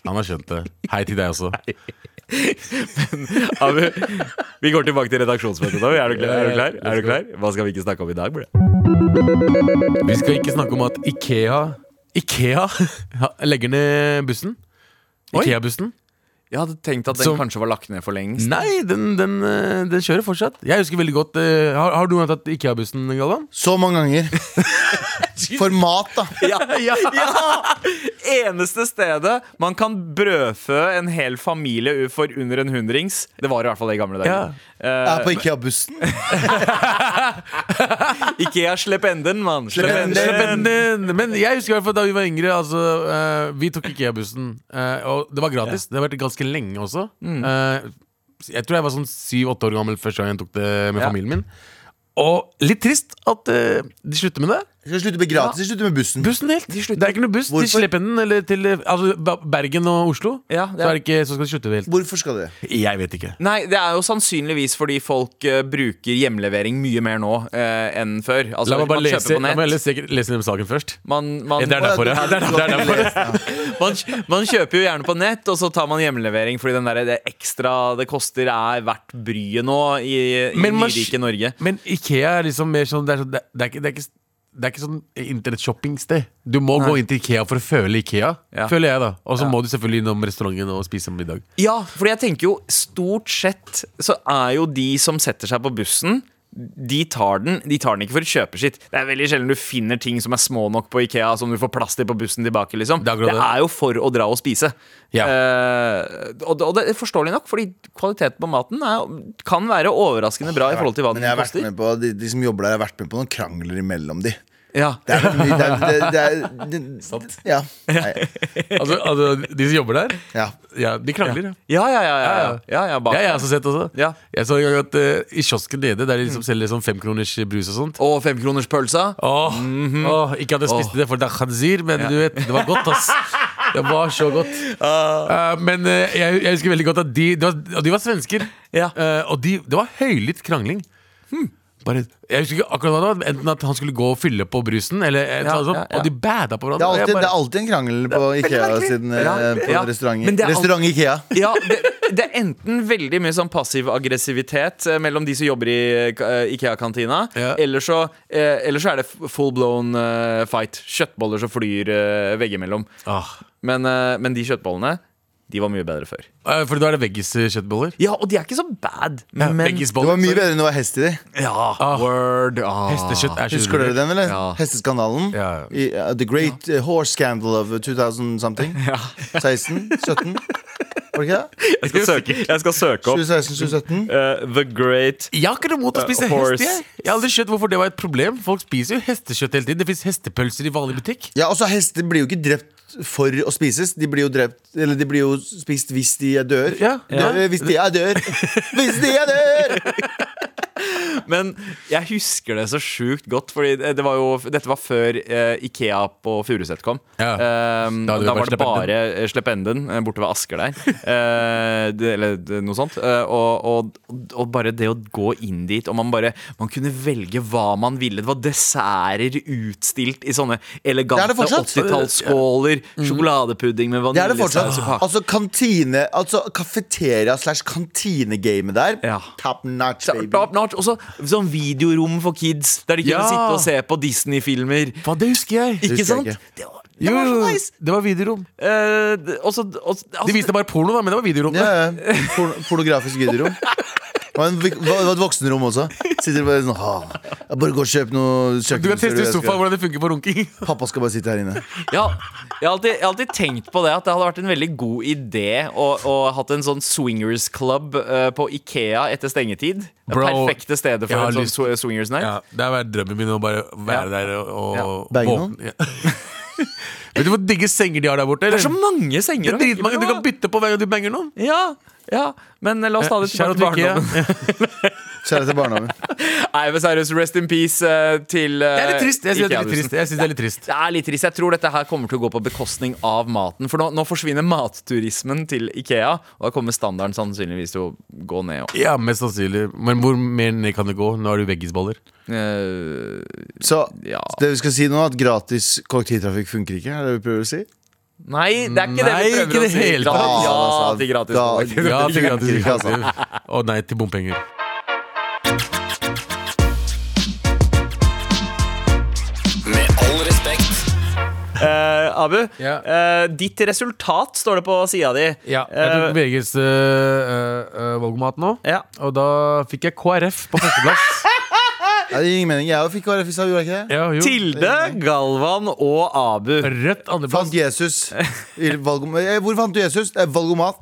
Han har skjønt det. Hei til deg også. Abu, vi går tilbake til redaksjonsmøtet nå. Er du klar? Er du klar? Er du klar? Hva skal vi ikke snakke om i dag, bro? Vi skal ikke snakke om at Ikea Ikea legger ned bussen. Ikea-bussen. Jeg hadde tenkt at den Som- kanskje var lagt ned for lengst. Nei, den, den, eh, den kjører fortsatt. Jeg husker veldig godt uh, Har, har du tatt Ikea-bussen, Galvan? Så mange ganger. For mat, da. Ja, ja. Eneste stedet man kan brødfø en hel familie for under en hundrings. Det var i hvert fall det i gamle dager. Jeg er på Ikea-bussen. Ikea slepp enden, mann. Slepp Slepp enden. enden. Men, jeg husker i hvert fall da vi var yngre altså, uh, Vi tok Ikea-bussen, og det var gratis. Det har vært ganske lenge også. Eh, jeg tror jeg var sånn syv-åtte år gammel første gang jeg tok det med Ja. familien min. Og litt trist at uh, de slutter med det. Skal slutte med gratis. de slutter med bussen. Bussen helt. Det er ikke noe buss Hvorfor? slipper den eller til altså, Bergen og Oslo. Ja, det så, det ikke, så skal de slutte helt. Hvorfor skal det? Jeg vet ikke. Nei, det er jo sannsynligvis fordi folk uh, bruker hjemlevering mye mer nå uh, enn før. Altså, La meg bare lese, på la meg lese, lese den saken først. Man, man, Det er derfor, ja. Det er, det er derfor. man, man kjøper jo gjerne på nett, og så tar man hjemlevering fordi den der, det ekstra det koster, er verdt bryet nå i, i nyrike Norge. Men Ikea er liksom mer sånn Det er, sånn, det, det er ikke, det er ikke det er ikke sånn internettshopping-sted. Du må gå inn til Ikea for å føle Ikea. Ja. Føler jeg da Og så må du selvfølgelig innom restauranten og spise middag. Ja, fordi jeg tenker jo stort sett så er jo de som setter seg på bussen de tar, den, de tar den ikke for å kjøpe sitt. Det er veldig sjelden du finner ting som er små nok på Ikea som du får plass til på bussen tilbake. liksom Det er Det det. er jo for å dra og spise. Ja. Uh, og, det- og det er forståelig nok, fordi kvaliteten på maten er, kan være overraskende bra i forhold til hva Men jeg har vært med på de, de som jobber der, har vært med på noen krangler imellom de. Ja. Det er det, er, det er, det, det er, det, Ja. Nei, Altså, altså De som jobber der, ja. ja, de krangler. Ja. Ja, ja, ja. ja, ja. ja, ja bak. Det har jeg også sett også. Ja. Jeg så en gang at eh, i kiosken nede, der de liksom selger sånn femkroners brus og sånt Og femkronerspølsa. Åh, åh, Ikke at jeg spiste det for det er khanzir, men du vet, det var godt, ass. Det var så godt. Eh, men eh, jeg, jeg husker veldig godt at de De var, og de var svensker. Ja. Eh, og de, det var høylytt krangling. Bare, jeg husker ikke akkurat hva det var Enten at han skulle gå og fylle på brusen, eller ja, sånn, ja, ja. og de bada på Det, er alltid, bare, det er alltid en krangel på Ikea siden eh, på alt- Restaurant Ikea. Ja, det, det er enten veldig mye sånn passiv aggressivitet eh, mellom de som jobber i eh, Ikea-kantina, eller, så, eh, eller så er det full blown eh, fight. Kjøttboller som flyr veggimellom. Ah. Men, eh, men de kjøttbollene, de var mye bedre før. Uh, For da er det veggis-kjøttboller. Ja, og de er ikke så bad. Ja, men Det var mye bedre enn det var hest i de. Ja, word. Ah. Hestekjøtt er Husker dere den, eller? Ja. Hesteskandalen. Ja. I, uh, the Great uh, Horse Scandal of 2000 something. 16? 17? Var det ikke det? Jeg skal søke, jeg skal søke opp 2016-2017? uh, The Great Jeg har ikke noe mot å spise Uh, horse. hest. Jeg. Jeg har aldri skjønt hvorfor det var et problem. Folk spiser jo hestekjøtt hele tiden. Det fins hestepølser i vanlig butikk. Ja, altså Hester blir jo ikke drept for å spises. De blir jo drept Eller de blir jo spist hvis de er dør. Ja, ja. Dør, Hvis de er dør! Hvis de er dør! Men jeg husker det så sjukt godt, Fordi det var jo, dette var før eh, Ikea på Furuset kom. Ja. Um, Da da, var det bare Sleppenden Slependen eh, borte ved Asker der. uh, det, eller det, noe sånt. Uh, og, og, og bare det å gå inn dit, og man bare Man kunne velge hva man ville. Det var desserter utstilt i sånne elegante det fortsatt. 80-tallsskåler. Sjokoladepudding med vaniljesaus og kake. Altså kantine Altså kafeteria slash kantinegamet der. Ja. Top notch, baby. Top notch. Også sånn videorom for kids, der de kunne Ja. sitte og se på Disney-filmer. Det husker jeg. Ikke husker jeg ikke. Det var, det Jo, var så nice. det var videorom. Eh, også, også, altså, De viste bare porno, da, men det var videorom. Ja, ja. Porno- pornografisk videorom. Det var, et voksenrom også. Sitter bare sånn «Ah, jeg Bare gå og kjøp noe Du kan teste i sofaen hvordan det funker på runking. Pappa skal bare sitte her inne. Ja, jeg, har alltid, jeg har alltid tenkt på det at det hadde vært en veldig god idé å, å hatt en sånn swingers club eh, på Ikea etter stengetid. Det Bro, perfekte stedet jeg for har en sånn lyst- sw- swingers night. Ja, det har vært drømmen min å bare være der og, og Ja. Bagge våkne. Ja. Vet du hvor digge senger de har der borte? Det er så mange senger. Det er dritmange. Du kan bytte på hver gang du banger noen. Ja, ja, men eh, la oss ta det Shout tilbake til barndommen. Kjære til barndommen. Nei, men seriøst, rest in peace uh, til uh, Det er litt trist. Jeg syns det er litt trist. Jeg synes det er litt trist. Det er litt trist. Jeg tror dette her kommer til å gå på bekostning av maten. For nå, nå forsvinner matturismen til Ikea, og da kommer standarden sannsynligvis til å gå ned. Også. Ja, mest sannsynlig. Men hvor mer ned kan det gå? Nå har du veggisboller. Uh, Så ja. det vi skal si nå, at gratis kollektivtrafikk funker ikke? Er det vi prøver å si? Nei, det er ikke det Nei, vi ikke prøver det å si. hele Gratis- tatt. Ja til gratis kollektiv. Ja, til gratis funker altså. kollektiv. Og nei til bompenger. Med all respekt. Eh, Abu, Ja. eh, ditt resultat står det på sida di. Ja, jeg tok Eh, VGs uh, valgmat nå, ja. og da fikk jeg KrF på førsteplass. Ja, det gir ingen mening. Jeg òg fikk KrF i stad, gjorde jeg ikke det? Ja, jo. Tilde, Galvan og Abu. Rødt andreplass. Fant Jesus i valgom eh, Hvor fant du Jesus? Det er valgomat.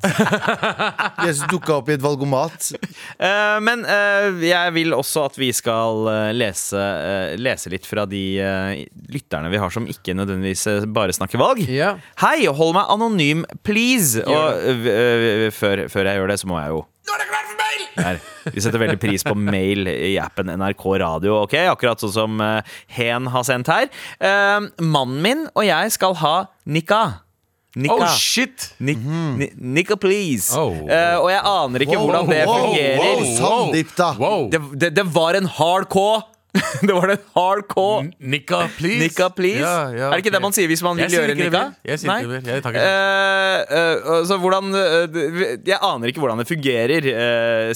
Jesus dukka opp i et valgomat. Eh, men eh, jeg vil også at vi skal eh, lese, eh, lese litt fra de eh, lytterne vi har som ikke nødvendigvis eh, bare snakker valg. Ja. Hei, hold meg anonym, please! Og eh, før, før jeg gjør det, så må jeg jo Her. Vi setter veldig pris på mail i appen NRK Radio, ok? akkurat sånn som uh, Hen har sendt her. Uh, mannen min og jeg skal ha nikka. Nikka. Oh, shit! Nik ni Nikka, please. Oh. Uh, og jeg aner ikke hvordan det wow, fungerer. wow. Sandeep, da. Wow. Det, det, det var en hard K. det var en hard K. Nikka, please. Nikka, please. Ja, ja, er det ikke okay. det man sier hvis man vil Jeg gjøre ikke det nikka? Jeg sier ikke det mer. Jeg takker Eh, eh, så hvordan uh, Jeg aner ikke hvordan det fungerer,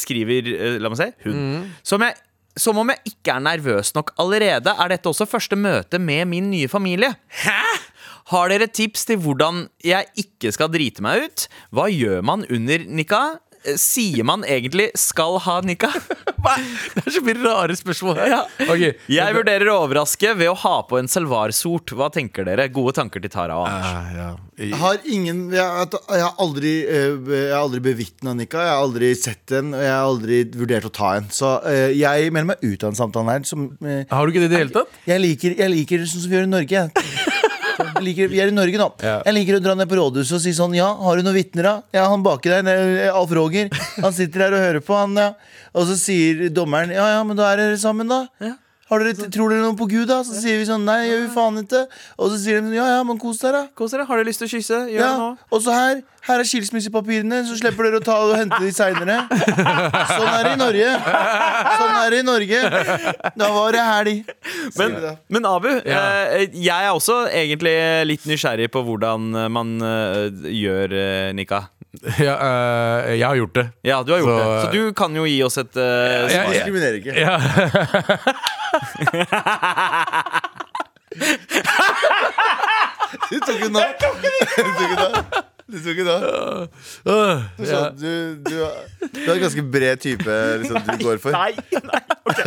skriver La meg se. Hun. Mm. Som, jeg, som om jeg ikke er nervøs nok allerede, er dette også første møte med min nye familie. Hæ? Har dere tips til hvordan jeg ikke skal drite meg ut? Hva gjør man under nikka? Sier man egentlig 'skal ha nikka'? Det er så mye rare spørsmål her. Ja. Okay. Jeg vurderer å overraske ved å ha på en salvarsort. Hva tenker dere? Gode tanker til Tara og Anders. Uh, ja. Jeg har ingen Jeg, jeg har aldri, eh, jeg har aldri bevitna Nikka. Jeg har aldri sett en, og jeg har aldri vurdert å ta en. Så eh, jeg melder meg ut av den samtalen her. Som, eh, Har du ikke det i det hele tatt? jeg, liker, jeg liker sånn som vi gjør i Norge. liker, vi er i Norge nå. Ja. Jeg liker å dra ned på rådhuset og si sånn Ja, har du noen vitner, da? Ja, han baki der, eh, Alf Roger. Han sitter her og hører på, han, ja. Og så sier dommeren Ja, ja, men da er dere sammen, da. Har dere, tror dere noe på Gud, da? Så sier vi sånn Nei, gjør vi faen ikke. Og så sier de sånn ja, ja, men kos dere, da. Kos dere. Har dere lyst til å kysse? Gjør Ja, det nå. og så her Her er skilsmissepapirene, så slipper dere å ta og hente de seinere. Sånn er det i Norge. Sånn er det i Norge. Da var det helg. Men. Men Abu, Ja. eh, jeg er også egentlig litt nysgjerrig på hvordan eh, man eh, gjør nikka. Ja, eh, jeg har gjort det. Ja, du har gjort Så, det. Så du kan jo gi oss et uh, svar. ja. Diskriminerer ikke. Ja. Du tok den nå. Du tok den nå. Du tok den. Du, ja. du, du, du er en ganske bred type liksom, du går for. Nei, nei, ok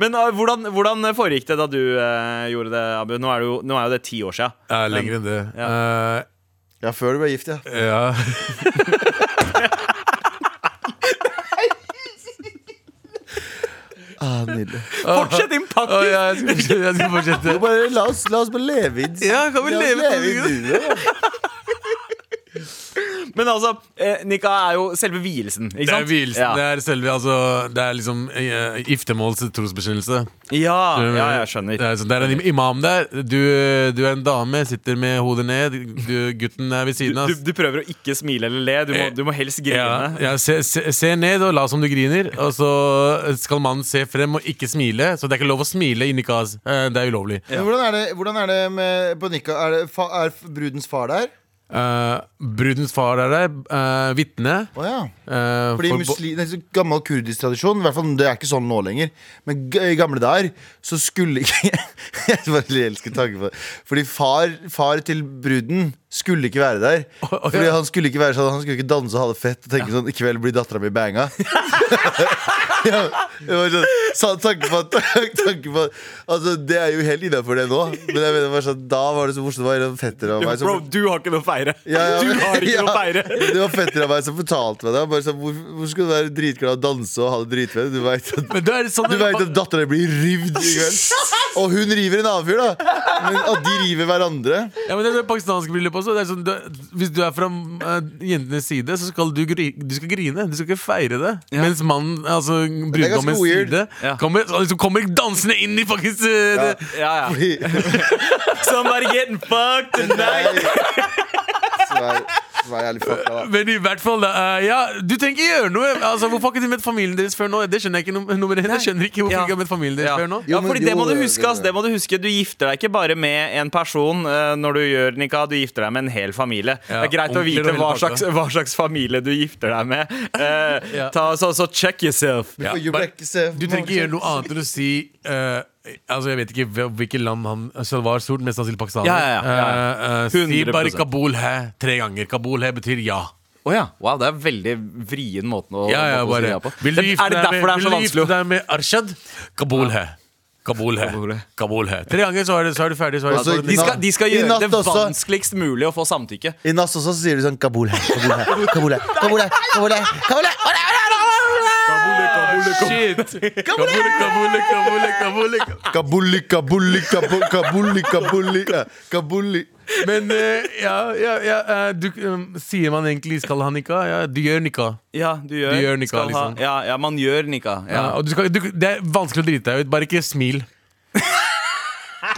Men eh, hvordan, hvordan foregikk det da du eh, gjorde det, Abu? Nå er, det jo, nå er jo det ti år siden. Ja, lenger enn det. Ja. Ja, før du ble gift, ja. Eh, ja. Ah, nydelig. Fortsett din Å, pakke! ja, jeg skal fortsette. Jeg skal fortsette. Bare, la, oss, la oss bare leve i Ja, kan vi la oss leve i da. Men altså, eh, nikka er jo selve vielsen. Ikke Det er sant? vielsen. Ja. Det er selve altså, Det er liksom eh, giftermåls trosbekjennelse. Ja, ja, jeg skjønner. Det er, så det er en imam der. Du, du er en dame, sitter med hodet ned. Du, gutten er ved siden av. Du, du prøver å ikke smile eller le. Du må, du må helst grine. Ja, ja, se, se, se ned og la som du griner. Og så skal mannen se frem og ikke smile. Så det er ikke lov å smile i nikaz. Eh, Det er ulovlig. Men hvordan er det, hvordan er det med, på Nikka? Er, det, fa, er brudens far der? Eh, brudens far er der. Uh, Vitne. Oh, ja. uh, Fordi for- muslim, det er gammel kurdisk tradisjon, i hvert fall, det er ikke sånn nå lenger. Men i gamle dager så skulle ikke Jeg bare elsker tanken på det. Fordi far, far til bruden skulle ikke være der. å, Fordi han skulle ikke være sånn Han skulle ikke danse og ha det fett og tenke sånn I kveld blir dattera mi banga. ja, det var sånn, så tanke på, tanken på Altså, det er jo helt innafor det nå. Men jeg mener sånn, da var det så morsomt. Det var en fetter av meg som Bro, du har ikke noe å feire. ja, ja, Du har ikke noe å feire. Det var fetter av meg som fortalte meg det. Bare sånn, hvor, hvor skal du være dritglad og danse og ha det dritfett? Du veit at, er sånn du vet at dattera di blir rivd i kveld. Og hun river en annen fyr, da. Men at de river hverandre. Ja, men det er det pakistanske bryllupet også. Det er sånn, du, hvis du er fra uh, jentenes side, så skal du, gri, du skal grine. Du skal ikke feire det. Mens mannen, altså brudgommens side, Ja. kommer, liksom, kommer dansende inn i faktisk det- Ja, ja. Fordi Somebody getting fucked tonight. Er, er jævlig fucka. Men i hvert fall, da, eh, ja, du trenger ikke gjøre noe. Altså, Hvorfor har ikke du møtt familien deres før nå? Det skjønner jeg ikke no- nummer én. Jeg skjønner ikke hvorfor Ja. du ikke har møtt familien deres Ja. før nå. Ja, men- fordi det må du det- huske, ass. Det må du huske. Du gifter deg ikke bare med en person eh, når du gjør nikah, du gifter deg med en hel familie. Ja, det er greit å vite og hele hva pakka. slags, hva slags familie du gifter deg med. Eh, Ja. ta, så, så check yourself. Ja, For you bare- wreck yourself. Du trenger ikke gjøre noe annet enn å si eh, Altså Jeg vet ikke hvil- hvilket land han Salvar stort, mest sannsynlig pakistaner. Ja, ja, ja, ja. Uh, eh, si bare Kabul he tre ganger. Kabul he betyr ja. Oh, ja. Wow, det er veldig vrien måte å, Ja, ja, måte å si bare ja på. Vil du gifte er det deg derfor med, det er vil du gifte deg med Arshad? Kabul he. Kabul he. Kabul he. Tre ganger, så er, det, så er du ferdig. Så er det, Altså, er De skal, de skal gjøre det også. vanskeligst mulig å få samtykke. I natt også så sier de sånn Kabul he. Kabul he. Kabul he. Kabul he. Kabul he. Kabul her. Shit! Kabuli, kabuli, kabu- kabuli, kabuli, kabuli. Men uh, ja, ja, ja uh, du, um, Sier man egentlig skal ha nikka'? Ja, du gjør nikka. Ja, du gjør, Du gjør ha- liksom. Ja, ja, man gjør nikka. Ja. Ja. du skal, du, det er vanskelig å drite deg ut. Bare ikke smil.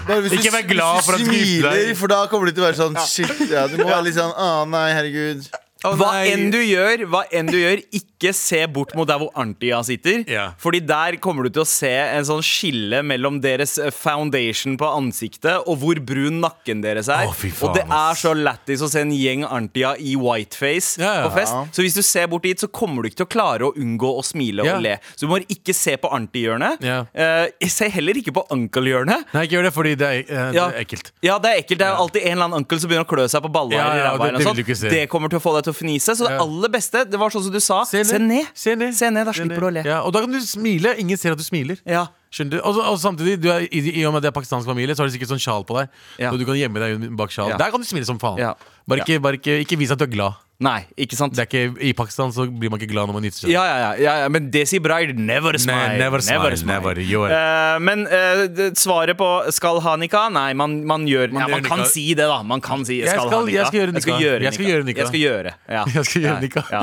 Bare hvis Ikke du- vær glad hvis for at du smiler, for da kommer du til å være sånn Shit, ja, du må være litt sånn Å nei, herregud. Hva enn du gjør, hva enn du gjør, ikke se bort mot der hvor Arntia sitter. Yeah. Fordi der kommer du til å se en sånn skille mellom deres eh, foundation på ansiktet og hvor brun nakken deres er. Oh, faen, og det er så lættis å se en gjeng Arntia i whiteface yeah. på fest. Så hvis du ser bort dit, så kommer du ikke til å klare å unngå å smile yeah. og le. Så du må ikke se på Arnti-hjørnet. Ja. Eh, se heller ikke på uncle-hjørnet. Nei, ikke gjør det, fordi det er, eh, det er ekkelt. Ja, det er ekkelt. Det er alltid en eller annen uncle som begynner å klø seg på balla. Ja, ja, det- eller det. Det kommer til å få deg til å fnise. Så det Ja. aller beste, det var sånn som du sa, se ned. Se ned, Se ned, da slipper du å le. Ja, og da kan du smile. Ingen ser at du smiler. Ja. Skjønner du? Og, så- og samtidig, du er, i, i og med at det er pakistansk familie, så har de sikkert sånn sjal på deg. Ja. Så du kan gjemme deg bak sjal. Ja. Der kan du smile som faen. Ja. Bare, ikke, bare ikke, ikke vis at du er glad. Nei, ikke sant? Det er ikke, I Pakistan så blir man ikke glad når man nyter seg. Ja, ja, ja, ja, ja, men Desi Bride, never smile. never smile, never, gjør det. Eh, men eh, det- svaret på skal ha nikah? Nei, man, man gjør Man ja, Man gjør kan nikah. si det, da. Man kan si Jeg skal, ha nikah. jeg skal gjøre Jeg skal nikah. gjøre Jeg skal gjøre nikah. Jeg skal gjøre, ja. Jeg skal gjøre Ja, nikah. ja.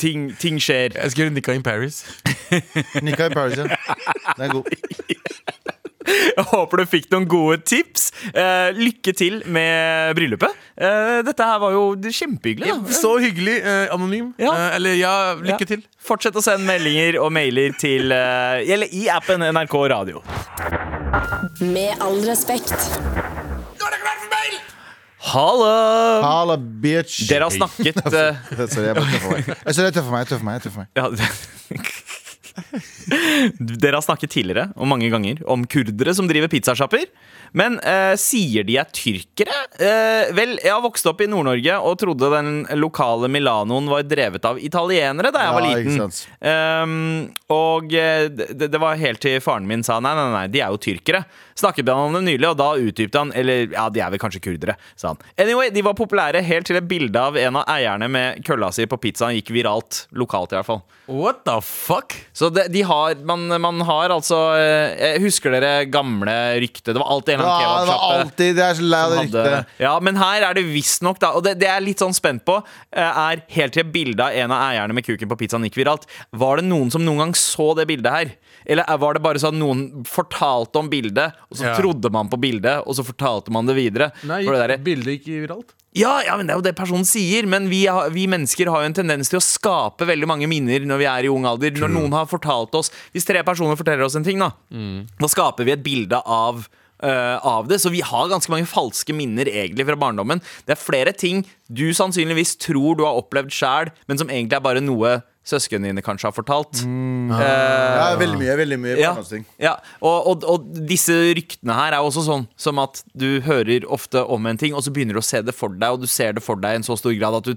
Ting, ting skjer. Jeg skal gjøre nikah in Paris. Nikka i Paris, ja. Den er god. Jeg håper du fikk noen gode tips. Eh, lykke til med bryllupet. Eh, dette her var jo kjempehyggelig. Da. Så hyggelig. Eh, anonym. Ja. Eh, eller ja, lykke Ja. til. Fortsett å sende meldinger og mailer til eh, Eller i appen NRK Radio. Med all respekt. Hallo! Halla, bitch. Dere har snakket eh, Sorry, jeg bare tøffer meg. Sorry, jeg tøffer meg. Jeg tøffer meg, jeg tøffer meg. ja, Dere har snakket tidligere og mange ganger om kurdere som driver pizzasjapper. Men eh, sier de er tyrkere? Eh, vel, jeg har vokst opp i Nord-Norge og trodde den lokale Milanoen var drevet av italienere da jeg var liten. Ehm, og eh, det, det var helt til faren min sa nei, nei, nei, de er jo tyrkere. Snakket han om det nylig, og da utdypte han Eller ja, de er vel kanskje kurdere, sa han. Anyway, de var populære helt til et bilde av en av eierne med kølla si på pizzaen gikk viralt. Lokalt, i hvert fall. What the fuck? Så de, de har, man, man har altså eh, Husker dere gamle ryktet? Det var alltid en eller Ja, annen det var kebabsjappe. alltid Det er så lei av det ryktet. Ja, men her er det visstnok, da, og det, det er litt sånn spent på, eh, er helt til bildet av en av eierne med kuken på pizzaen gikk viralt. Var det noen som noen gang så det bildet her? Eller er- var det bare sånn noen fortalte om bildet, og så Ja. trodde man på bildet, og så fortalte man det videre? Nei, det bildet gikk viralt. ja, ja, men det er jo det personen sier. Men vi, vi mennesker har jo en tendens til å skape veldig mange minner når vi er i ung alder. Når noen har fortalt oss Hvis tre personer forteller oss en ting, da, da skaper vi et bilde av eh, av det. Så vi har ganske mange falske minner egentlig fra barndommen. Det er flere ting du sannsynligvis tror du har opplevd sjæl, men som egentlig er bare noe søsknene dine kanskje har fortalt. Eh, Ja, veldig mye. veldig mye ja, ja. Og, og, og disse ryktene her er også sånn som at du hører ofte om en ting, og så begynner du å se det for deg, og du ser det for deg i en så stor grad at du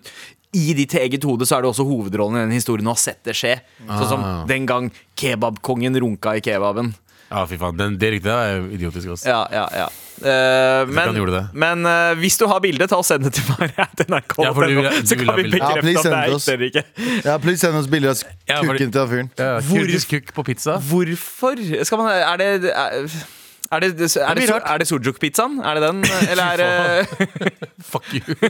i ditt eget hode så er det også hovedrollen i den historien å ha sett det skje. Sånn som Ah. den gang kebabkongen runka i kebaben. Ja, fy faen. Den, det ryktet er idiotisk. også. Ja, ja, ja. Uh, men men uh, hvis du har bilde, ta og send det til meg. NRK, Ja, du, du du så kan vi bekrefte Ja, please det er oss. ikke. Ja, please send oss bilde av Ja, fordi- kukken til han fyren. Ja, Hvor- kuk på pizza. Hvorfor skal man Er det er, er det, er det, er det, er det sujuk-pizzaen? Er det den? Eller er det Fuck you.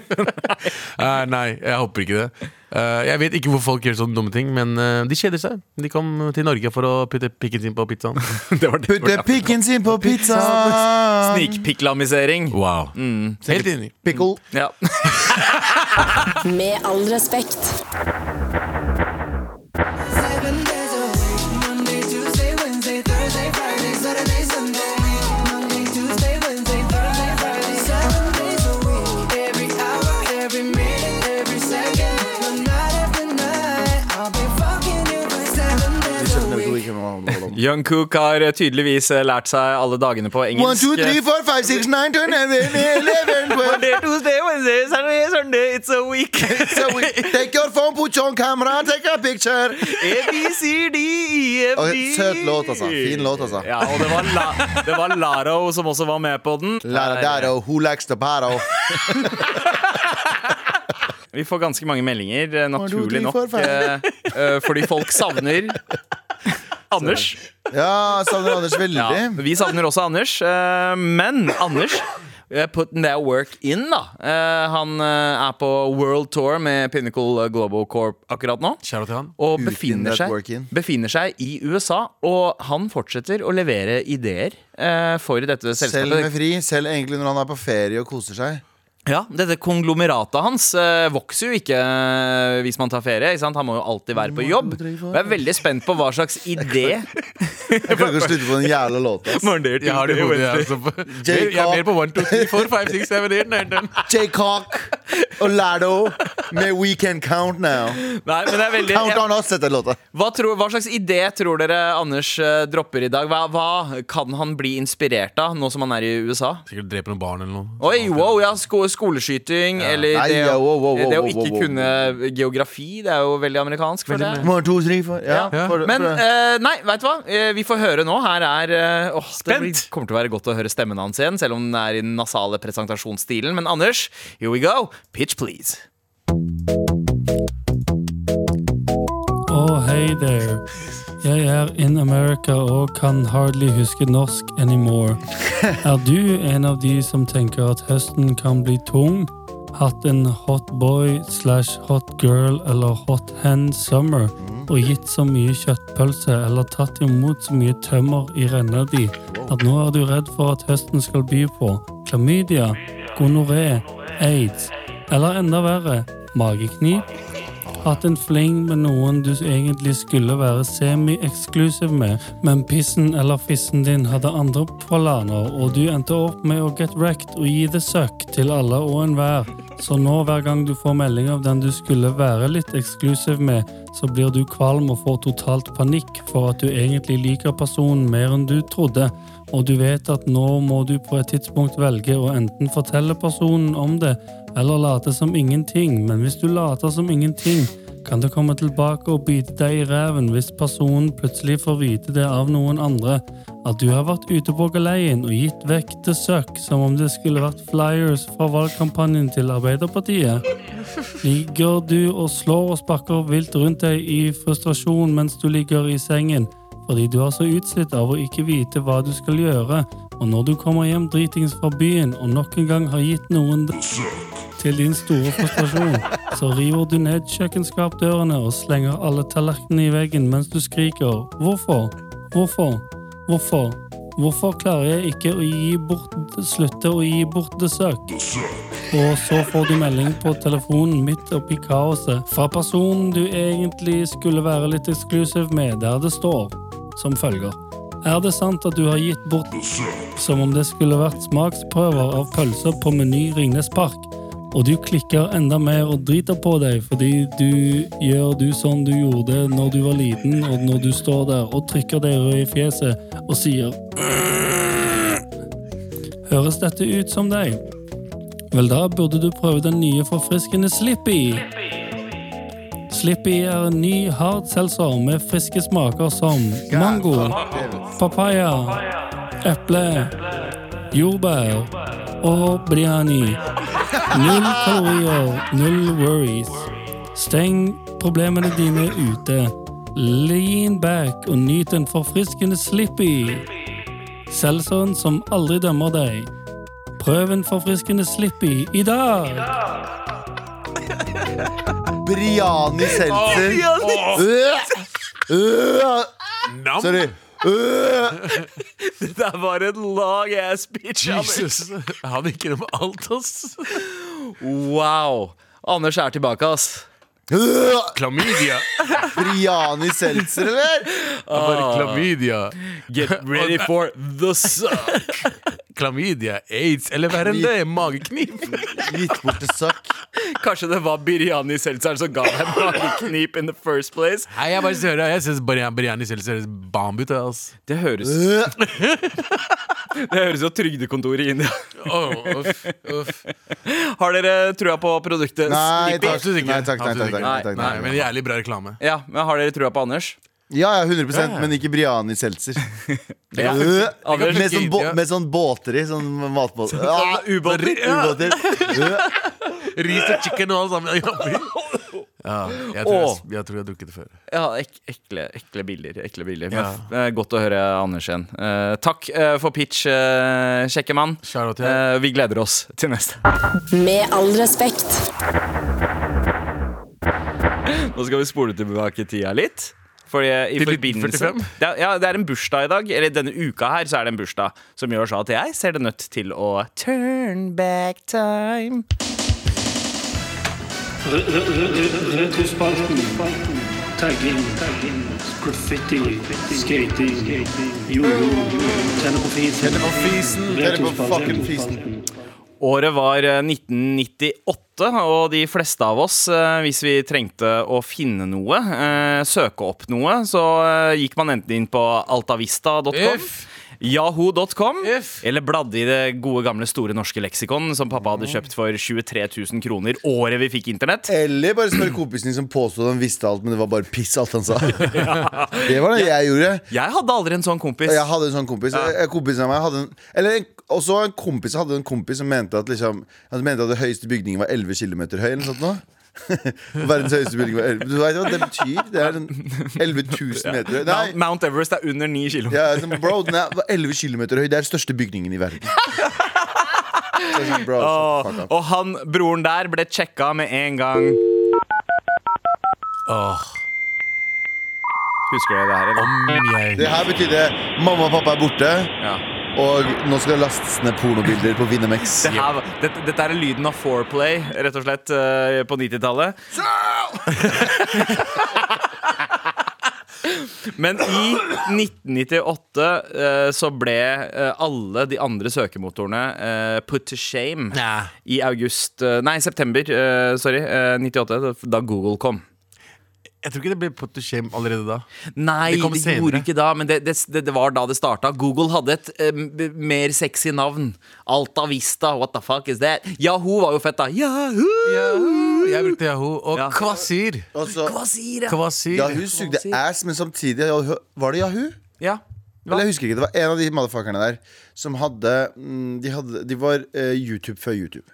Eh, nei, jeg håper ikke det. Eh, jeg vet ikke hvor folk gjør sånne dumme ting, men eh, de kjeder seg. De kom til Norge for å putte pikken sin på pizzaen. Det var det. Putte pikken sin på pizzaen! Snikpiklamisering. Wow. Helt enig. Pickle. Ja. Med all respekt. Young Cook har tydeligvis eh, lært seg alle dagene på engelsk. One, two, three, four, five, six, nine, ten, eleven, eleven, twelve. Monday, Tuesday, Wednesday, Saturday, Sunday, it's a week. So we take your phone, put on camera, take a picture. A, B, C, D, E, F, D Søt låt, altså. Fin låt, altså. Ja, og det var, La det var Laro som også var med på den. Lara Daro, who likes the paro? Vi får ganske mange meldinger, eh, naturlig nok. eh, eh, fordi folk savner Anders. Ja, savner Anders veldig. Ja, vi savner også Anders. eh, Men Anders eh, Putting that work in, da. Eh, Han er på world tour med Pinnacle Global Corp akkurat nå. Til han. Og befinner seg, befinner seg i USA. Og han fortsetter å levere ideer eh, for dette Selv med fri, selv egentlig når han er på ferie og koser seg. Ja, Dette konglomeratet hans eh, vokser jo ikke eh, hvis man tar ferie. Ikke sant? Han må jo alltid være på jobb. Og jeg er veldig spent på hva slags idé Jeg klarer ikke å slutte på den jævla låta. ass. Jeg har det i hodet. Jeg, altså. jeg er mer på 1, 2, 3, 4, 5, 6, 7, 8, 9, 10. J. Cock og Lardo med We Can Count Now. Nei, men det er veldig Count on us, heter låta. hva, tror, hva slags idé tror dere Anders eh, dropper i dag? Hva, hva kan han bli inspirert av nå som han er i USA? Sikkert dreper noen barn eller noe. Oi, wow, ja, sko skoleskyting eller Nei, det, ja, å- wow, wow, wow, det å ikke wow, wow. kunne geografi. Det er jo veldig amerikansk. Ja, Ja. for- Men eh, nei, vet du hva? Eh, vi får høre nå. Her er eh, åh, Det Spent. blir, kommer til å være godt å høre stemmen hans igjen, selv om den er i den nasale presentasjonsstilen. Men Anders, here we go. Pitch, please. Oh, hey there. Jeg er in America og kan hardly huske norsk anymore. Er du en av de som tenker at høsten kan bli tung? Hatt en hot boy slash hot girl eller hot hen summer og gitt så mye kjøttpølse eller tatt imot så mye tømmer i renna di at nå er du redd for at høsten skal by på klamydia, gonoré, aids eller enda verre, mageknip? Hatt en fling med noen du egentlig skulle være semi-eksklusiv med, men pissen eller fissen din hadde andre planer, og du endte opp med å get wrecked og gi det søkk til alle og enhver. Så nå hver gang du får melding av den du skulle være litt eksklusiv med, så blir du kvalm og får totalt panikk for at du egentlig liker personen mer enn du trodde, og du vet at nå må du på et tidspunkt velge å enten fortelle personen om det, eller late som ingenting, men hvis du later som ingenting, kan det komme tilbake og bite deg i ræven hvis personen plutselig får vite det av noen andre, at du har vært ute på galeien og gitt vekk til søkk som om det skulle vært flyers fra valgkampanjen til Arbeiderpartiet. Ligger du og slår og sparker vilt rundt deg i frustrasjon mens du ligger i sengen, fordi du er så utslitt av å ikke vite hva du skal gjøre, og når du kommer hjem dritings fra byen og nok en gang har gitt noen til din store frustrasjon, så river du ned kjøkkenskapdørene og slenger alle tallerkenene i veggen mens du skriker 'Hvorfor? Hvorfor? Hvorfor?' Hvorfor klarer jeg ikke å gi bort, slutte å gi bort det? Og så får du melding på telefonen midt oppi kaoset fra personen du egentlig skulle være litt eksklusiv med, der det står som følger. Er det sant at du har gitt bort som om det skulle vært smaksprøver av pølser på Meny Ringnes Park, og du klikker enda mer og driter på deg fordi du gjør du sånn du gjorde når du var liten, og når du står der og trykker deg rød i fjeset og sier Høres dette ut som deg? Vel, da burde du prøve den nye forfriskende Slippy. Slippy er en ny hard seltzer med friske smaker som mango, papaya, eple, jordbær og briani. Null kalorier, null worries. Steng problemene dine ute. Lean back og nyt en forfriskende Slippy. Seltzeren som aldri dømmer deg. Prøv en forfriskende Slippy i dag! Biryani seltzer. Nam. Sorry. Det der var en lang ass bitch. Jesus. Han gikk gjennom alt, ass. Wow. Anders er tilbake, ass. Klamydia. Biryani seltzer, eller? Bare klamydia. Get ready for the suck. Klamydia, aids, eller verre enn det, mageknip. Gitt bort til suck. Kanskje det var Biryani Seltzer som ga deg mageknip in the first place. Nei, jeg bare det. Jeg syns biryani Seltzer høres bomb ut. Altså. Det høres, det høres jo trygdekontoret i India. oh, uff, uff. Har dere trua på produktet Nei takk. Absolutt ikke. Nei, takk, nei, takk, takk, nei, takk, Nei, nei, men jævlig bra reklame. Ja, men Har dere trua på Anders? Ja, ja, 100% men ikke Briani seltzer. Ja. Øh. Med sånn, ja. med sånn båter i. Sånn matbåter. Ah, ubåter. ubåter. Øh. Ris og chicken og alt sammen. Ja, jeg, tror jeg, jeg tror jeg har drukket det før. Ja, ek ekle, ekle bilder. Ekle bilder. Ja. Eh, godt å høre Anders igjen. Uh, takk uh, for pitch, uh, kjekke mann. Eh, vi gleder oss til neste. Med all respekt. Nå skal vi spole tilbake tida litt. Fordi i Til forbindelse det er, ja, det er en bursdag i dag. Eller denne uka her så er det en bursdag som gjør så at jeg ser det nødt til å turn back time. Retrospalten. Tagging. Graffiti. Skating. Jojo. Tenne på fisen. Tenne på fucking fisen. Året var eh, 1998, og de fleste av oss, eh, hvis vi trengte å finne noe, eh, søke opp noe, så eh, gikk man enten inn på altavista.com. Yahoo.com, eller bladde i det gode gamle Store norske leksikon som pappa hadde kjøpt for 23 000 kroner året vi fikk internett. Eller bare spørre kompisen din som påstod han visste alt, men det var bare piss, alt han sa. Det var det jeg gjorde. Jeg hadde aldri en sånn kompis. Jeg hadde en sånn kompis. Ja. Kompisen av meg hadde en, Eller en, også en kompis hadde en kompis som mente at liksom Han mente at det høyeste bygningen var 11 km høy, eller noe sånt nå. Verdens høyeste bygning var 11 Du vet hva det betyr? Det er 11 000 meter høy. Nei, Mount, Everest er under 9 km. ja, sånn, bro, den er 11 km høy. Det er den største bygningen i verden. Sånn, bro, Og, og han broren der ble sjekka med en gang. Åh, Husker dere det her? Eller? om jeg Det her betydde mamma og pappa er borte, Ja. Og nå skal det lastes ned pornobilder på Vinemex. Det her, dette, dette er lyden av foreplay, rett og slett, eh, på 90-tallet. Men i 1998 eh, så ble eh, alle de andre søkemotorene eh, put to shame ja. i august eh, Nei, september, eh, sorry, eh, 98, da- da Google kom. Jeg tror ikke det ble put to shame allerede da. Nei, Det det gjorde ikke da, men det, det, det, det var da det starta. Google hadde et eh, mer sexy navn. Alta Vista, what the fuck is that? Yahoo var jo fett, da. Yahoo! Yahoo! Jeg brukte Yahoo. Og Ja. Kvasir. Også, Kvasir, ja. Kvasir. Yahoo sugde ass, men samtidig Var det Yahoo? ja. Eller jeg husker ikke, Det var en av de motherfuckerne der som hadde mm, De, hadde, de var uh, YouTube før YouTube.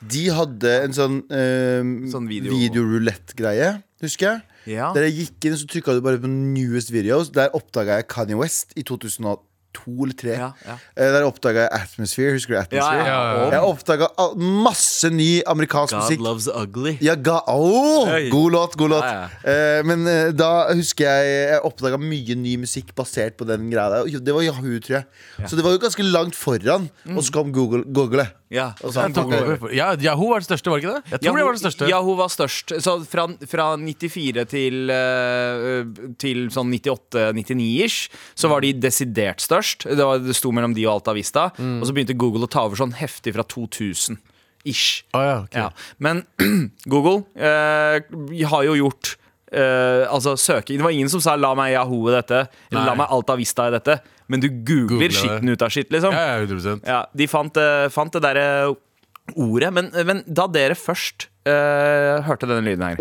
De hadde en sånn, uh, sånn videorulett-greie, husker jeg. Ja. Der jeg gikk inn, så trykka du bare på newest videos. Der oppdaga jeg Kanye West i 2002 eller 2003. Ja, ja. Eh, Der oppdaga jeg Atmosphere. Husker du Atmosphere? Ja, ja, ja. Jeg oppdaga masse ny amerikansk God musikk. loves ugly. Ja, ga Åh, God låt, god låt. Ja, Eh, men eh, da husker jeg jeg oppdaga mye ny musikk basert på den greia der. Det var Yahoo, tror jeg. Så det var jo ganske langt foran. Og så kom Google. Google. Ja, Og så tok over for- Ja, Yahoo var det største, var det ikke det? Jeg tror det var det største. Yahoo var størst. Så fra, fra 94 til, eh, til sånn 98-99-ish, så var de desidert størst. Det, var, det sto mellom de og Alta Vista. Mm. Og så begynte Google å ta over sånn heftig fra 2000. Ish. Å, ja, ok. Ja. Men Google eh, har jo gjort eh, altså søke Det var ingen som sa 'la meg Yahoo i dette', eller 'la meg Alta Vista i dette'. Men du googler Googler skitten ut av skitt, liksom. Ja, ja, 100 Ja, de fant, uh, fant det derre ordet. Men, men da dere først uh, hørte denne lyden her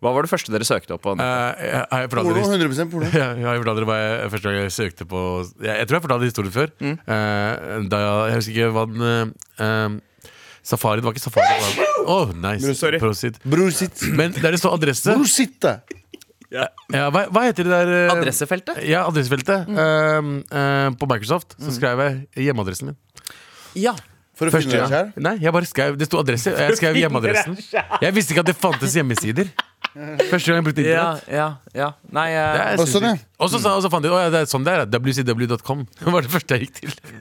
Hva var det første dere søkte opp på? Uh, jeg- jeg Porno, 100 porno. Ja, jeg fortalte dere hva jeg første gang jeg søkte på Jeg, jeg tror jeg fortalte historien før. Mm. Uh, da jeg, jeg husker ikke hva den eh, eh, Safari, det var ikke Safari. det var- Åh, nice. Sorry. Prosit. Bror sitt. Men der det står adresse Bror sitt, da. ja, hva, hva heter det der eh, Adressefeltet? Ja, adressefeltet. Mm. Eh, eh, på Microsoft så skrev jeg hjemmeadressen min. Ja. For å Første finne deg sjæl? Nei, jeg bare skrev Det sto adresse, og jeg skrev hjemmeadressen. Jeg visste ikke at det fantes hjemmesider. Første gang jeg brukte Ja, internett. ja, ja. Nei Det eh, er Og sånn, ja. sinnssykt. Og så, sa- og så fant jeg ut at det er sånn det er. WCW.com. Det var det første jeg gikk til.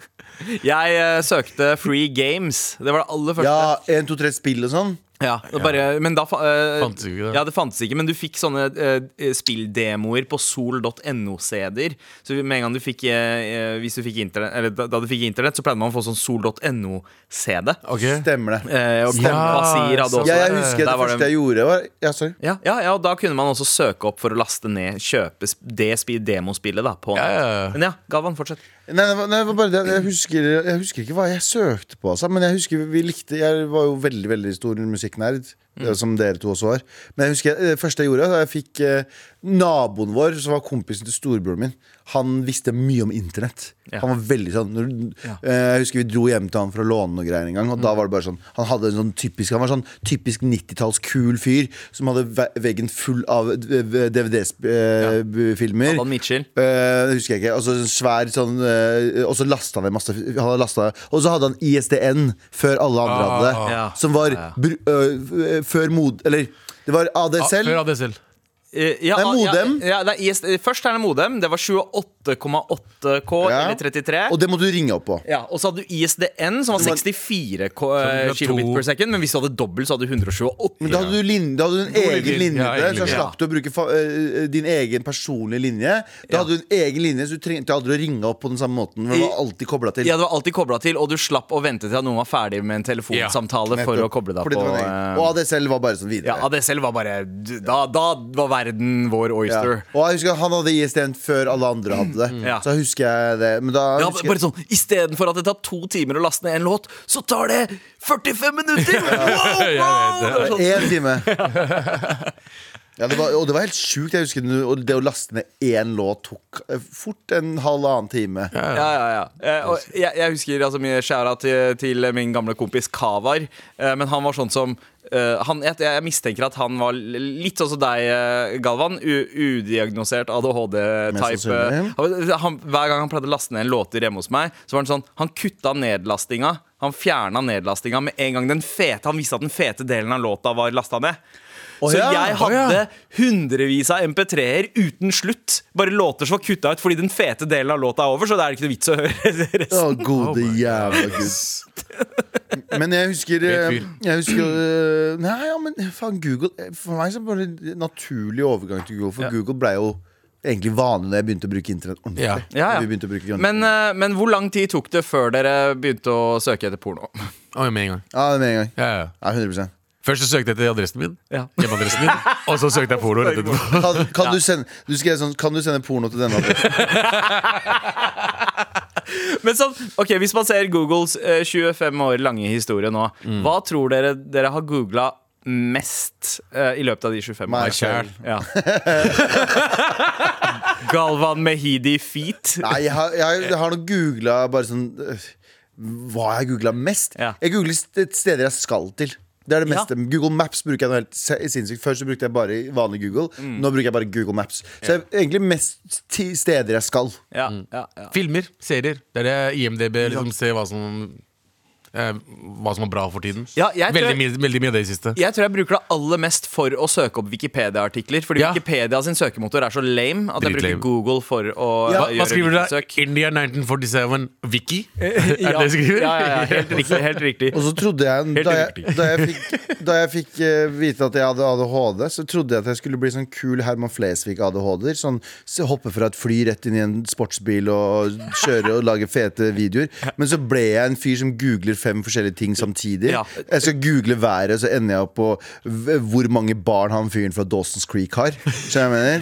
Jeg eh, søkte Free Games. Det var det aller første. Ja, 1, 2, 3 spill og sånn. Ja, det bare, men da eh, Fantes ikke det. Ja, det fantes ikke, men du fikk sånne uh, spilldemoer på sol.no-CD-er. Så med en gang du fikk eh, Hvis du fikk internet, Eller da, da du fikk internett, så pleide man å få sånn sol.no-CD. Okay. Stemmer det. Eh, og Ja, hadde også Ja, jeg husker det, det første jeg gjorde, var Ja, sorry. ja, ja, ja, og da kunne man også søke opp for å laste ned Kjøpe det spi- demospillet da på Ja, ja, ja. Men ja, Galvan, fortsett. Nei, nei, det var bare det. Jeg husker, jeg husker ikke hva jeg søkte på, altså. Men jeg husker vi likte Jeg var jo veldig veldig stor musikknerd, mm. som dere to også var. Men jeg husker det første jeg gjorde, da jeg fikk eh, naboen vår, som var kompisen til storebroren min, han visste mye om internett. Ja. Han var veldig sånn når, eh, Jeg husker vi dro hjem til han for å låne noe greier en gang, og da var det bare sånn Han hadde en sånn typisk Han var sånn typisk 90-talls kul fyr som hadde ve veggen full av DVD-filmer. Allan Mitchell. Eh, det husker jeg ikke. Og så svær sånn uh, Og så lasta han ned masse han lastet, Og så hadde han ISDN før alle andre hadde det. Ja. Som var Ja, ja. øh, før mod... Eller det var ADSL. Før ADSL. Eh, ja, Nei, modem. Ja, er IS, først er det modem. Det var 28,8K Ja. eller 33. Og det må du ringe opp på. Ja, og så hadde du ISDN, som var 64 k- eh, kilobit per second. Men hvis du hadde dobbelt, så hadde du 128. Men da hadde du, linje, da hadde du en egen linje. Ja, så slapp du å bruke fa øh, din egen personlige linje. Da Ja. hadde du en egen linje, så du trengte aldri å ringe opp på den samme måten. Men det var alltid kobla til. Ja, det var alltid kobla til, og du slapp å vente til at noen var ferdig med en telefonsamtale for å koble deg på. Og eh, ADSL var bare sånn videre. Ja, ADSL var bare Da, da var verden vår Ja. oyster. Og jeg husker Han hadde ISDN før alle andre hadde det. Ja. Så husker jeg det. Men da Ja, husker bare sånn, Istedenfor at det tar to timer å laste ned en låt, så tar det 45 minutter! Wow, wow! var sånn- Én time. Ja, det var, og det var helt sjukt. Jeg husker det, det å laste ned én låt tok eh, fort en halvannen time. Ja, ja, ja. Eh, og jeg, jeg husker altså, mye skjæra til, til min gamle kompis Kavar. Eh, men han var sånn som eh, han, jeg, jeg mistenker at han var litt sånn som deg, eh, Galvan. U, udiagnosert ADHD-type. hver gang han pleide å laste ned en låter hjemme hos meg, Så var han sånn Han kutta nedlastinga. Han fjerna nedlastinga med en gang den fete Han visste at den fete delen av låta var lasta ned. Så ja. jeg Å, ja. hadde hundrevis av MP3-er uten slutt. Bare låter som var kutta ut fordi den fete delen av låta er over. Så det er ikke noe vits å høre Å, Oh, gode jævla gud. Men jeg husker eh. Jeg husker eh, Nei, ja, men faen, Google eh, For meg så var det en naturlig overgang til Google. For Ja. Google ble jo egentlig vanlig da jeg begynte å bruke internett ordentlig. Ja. Ja, ja. Bruke. Men, men hvor lang tid tok det før dere begynte å søke etter porno? Oh, med en gang. Ja, med en gang. Ja, ja. Ja, 100 Først så søkte jeg etter adressen min. Ja. Hjemmeadressen min Og så søkte jeg porno rett etterpå. Kan, kan, du sende, du skrev sånn, kan du sende porno til denne adressen? Men sånn, ok, Hvis man ser Googles eh, 25 år lange historie nå, hva tror dere dere har googla mest uh, i løpet av de 25 Meg årene? Ja. Galvan Mehidi Feet. Nei, jeg har, jeg, jeg har nok googla bare sånn øh, Hva har jeg googla mest? Ja. Jeg googler steder jeg skal til. Det er det Ja. Google Maps bruker jeg noe helt sinnssykt. Før så brukte jeg bare vanlig Google. Mm. Nå bruker jeg bare Google Maps. Så jeg, egentlig mest ti steder jeg skal. Ja, ja, ja. Filmer, serier. Det er det IMDb liksom ser hva som eh, hva som er bra for tiden. Ja, jeg tror veldig, jeg- mye, veldig mye av det i siste. Jeg tror jeg bruker det aller mest for å søke opp Wikipedia-artikler. Fordi Ja. Wikipedia sin søkemotor er så lame at jeg bruker Dritlame. Google for å Ja, Hva, hva gjøre skriver du der? Wiki-søk. India 1947 Wiki? Er det Ja, det du skriver? ja, ja, ja, helt riktig. Helt riktig. Og så trodde jeg, Helt da jeg, da jeg fikk, da jeg fikk eh, vite at jeg hadde ADHD, så trodde jeg at jeg skulle bli sånn kul Herman Flesvig-ADHD-er. Sånn s- hoppe fra et fly rett inn i en sportsbil og kjøre og lage fete videoer. Men så ble jeg en fyr som googler fem forskjellige ting samtidig. Ja. Jeg skal google været, så ender jeg opp på hvor mange barn han fyren fra Dawson's Creek har.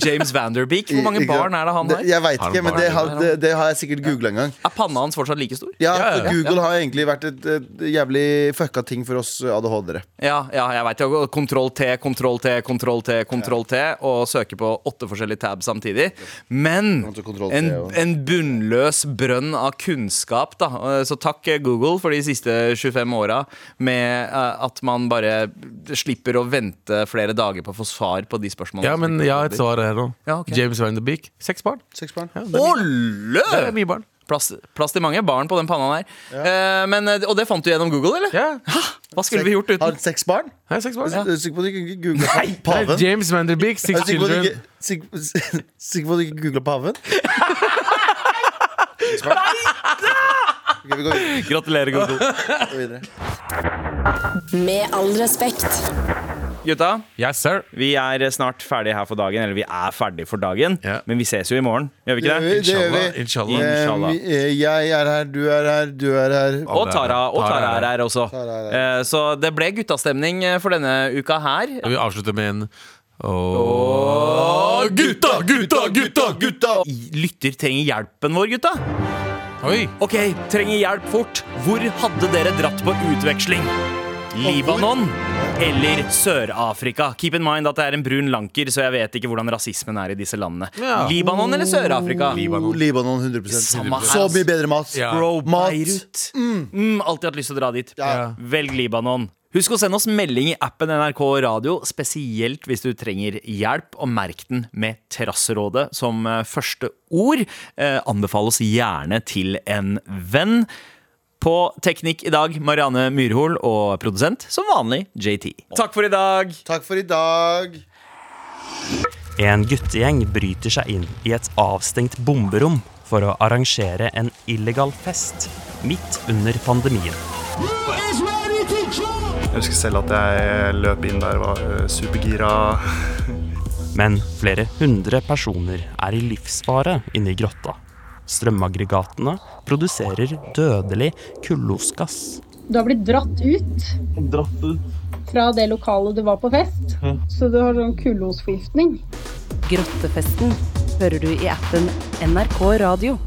James Vanderbeek, hvor mange barn er det han har? Jeg veit ikke, men det har, det, det har jeg sikkert googla en gang. Er panna hans fortsatt like stor? Ja, Ja. Google har egentlig vært et, et jævlig fucka ting for oss ADHD-ere. Ja, ja jeg veit jo. Kontroll T, kontroll T, kontroll T, kontroll T, og søke på åtte forskjellige tabs samtidig. Men en, en bunnløs brønn av kunnskap, da. Så takk Google for de siste 25 åra med eh, at man bare slipper å vente flere dager på å få svar på de spørsmålene. Ja, men jeg har et svar her nå. Ja, okay. James Van de Beek. Seks barn. Seks barn. Ja, det, er mye. Det er mye barn. Plass, plass til mange barn på den panna der. Eh, men, eh, og det fant du gjennom Google, eller? Ja, Hva skulle vi gjort Har uten? seks barn? Er seks barn. Er du sikker på at du ikke googla paven? James Van der Beek, Er Six Children. sikker på at du ikke googla paven? Ok, vi gå videre. Gratulerer, Gogo. Med all respekt. Gutta, Yes, sir. vi er snart ferdige her for dagen. Eller vi er ferdige for dagen, yeah. men vi ses jo i morgen. Gjør vi ikke det? Inshallah. Inshallah. vi- eh, Jeg er her, du er her, du er her. Og Tara, og Tara er her også. Er her. Så det ble guttastemning eh, for denne uka her. Og vi avslutter med en Ååå gutta, gutta, gutta, gutta! Lytter trenger hjelpen vår, gutta. Oi! Ok, trenger hjelp fort. Hvor hadde dere dratt på utveksling? Libanon eller Sør-Afrika? Keep in mind at det er en brun lanker, så jeg vet ikke hvordan rasismen er i disse landene. Ja. Libanon eller Sør-Afrika? Libanon. Libanon 100 Samme her, Så mye bedre mat. Ja. Bro, Mat. Beirut. Mm, alltid hatt lyst til å dra dit. Ja. Velg Libanon. Husk å sende oss melding i appen NRK Radio, spesielt hvis du trenger hjelp, og merk den med Terrasserådet som eh, første ord. Eh, anbefales gjerne til en venn. På Teknikk i dag, Marianne Myrhol og produsent, som vanlig, JT. Takk for i dag. Takk for i dag. En guttegjeng bryter seg inn i et avstengt bomberom for å arrangere en illegal fest midt under pandemien. Jeg husker selv at jeg løp inn der, og var øh, supergira. Men flere hundre personer er i livsfare inne i grotta. Strømaggregatene produserer dødelig kullosgass. Du har blitt dratt ut fra det lokalet du var på fest. Så du har sånn kullosforgiftning. Grottefesten hører du i appen NRK Radio.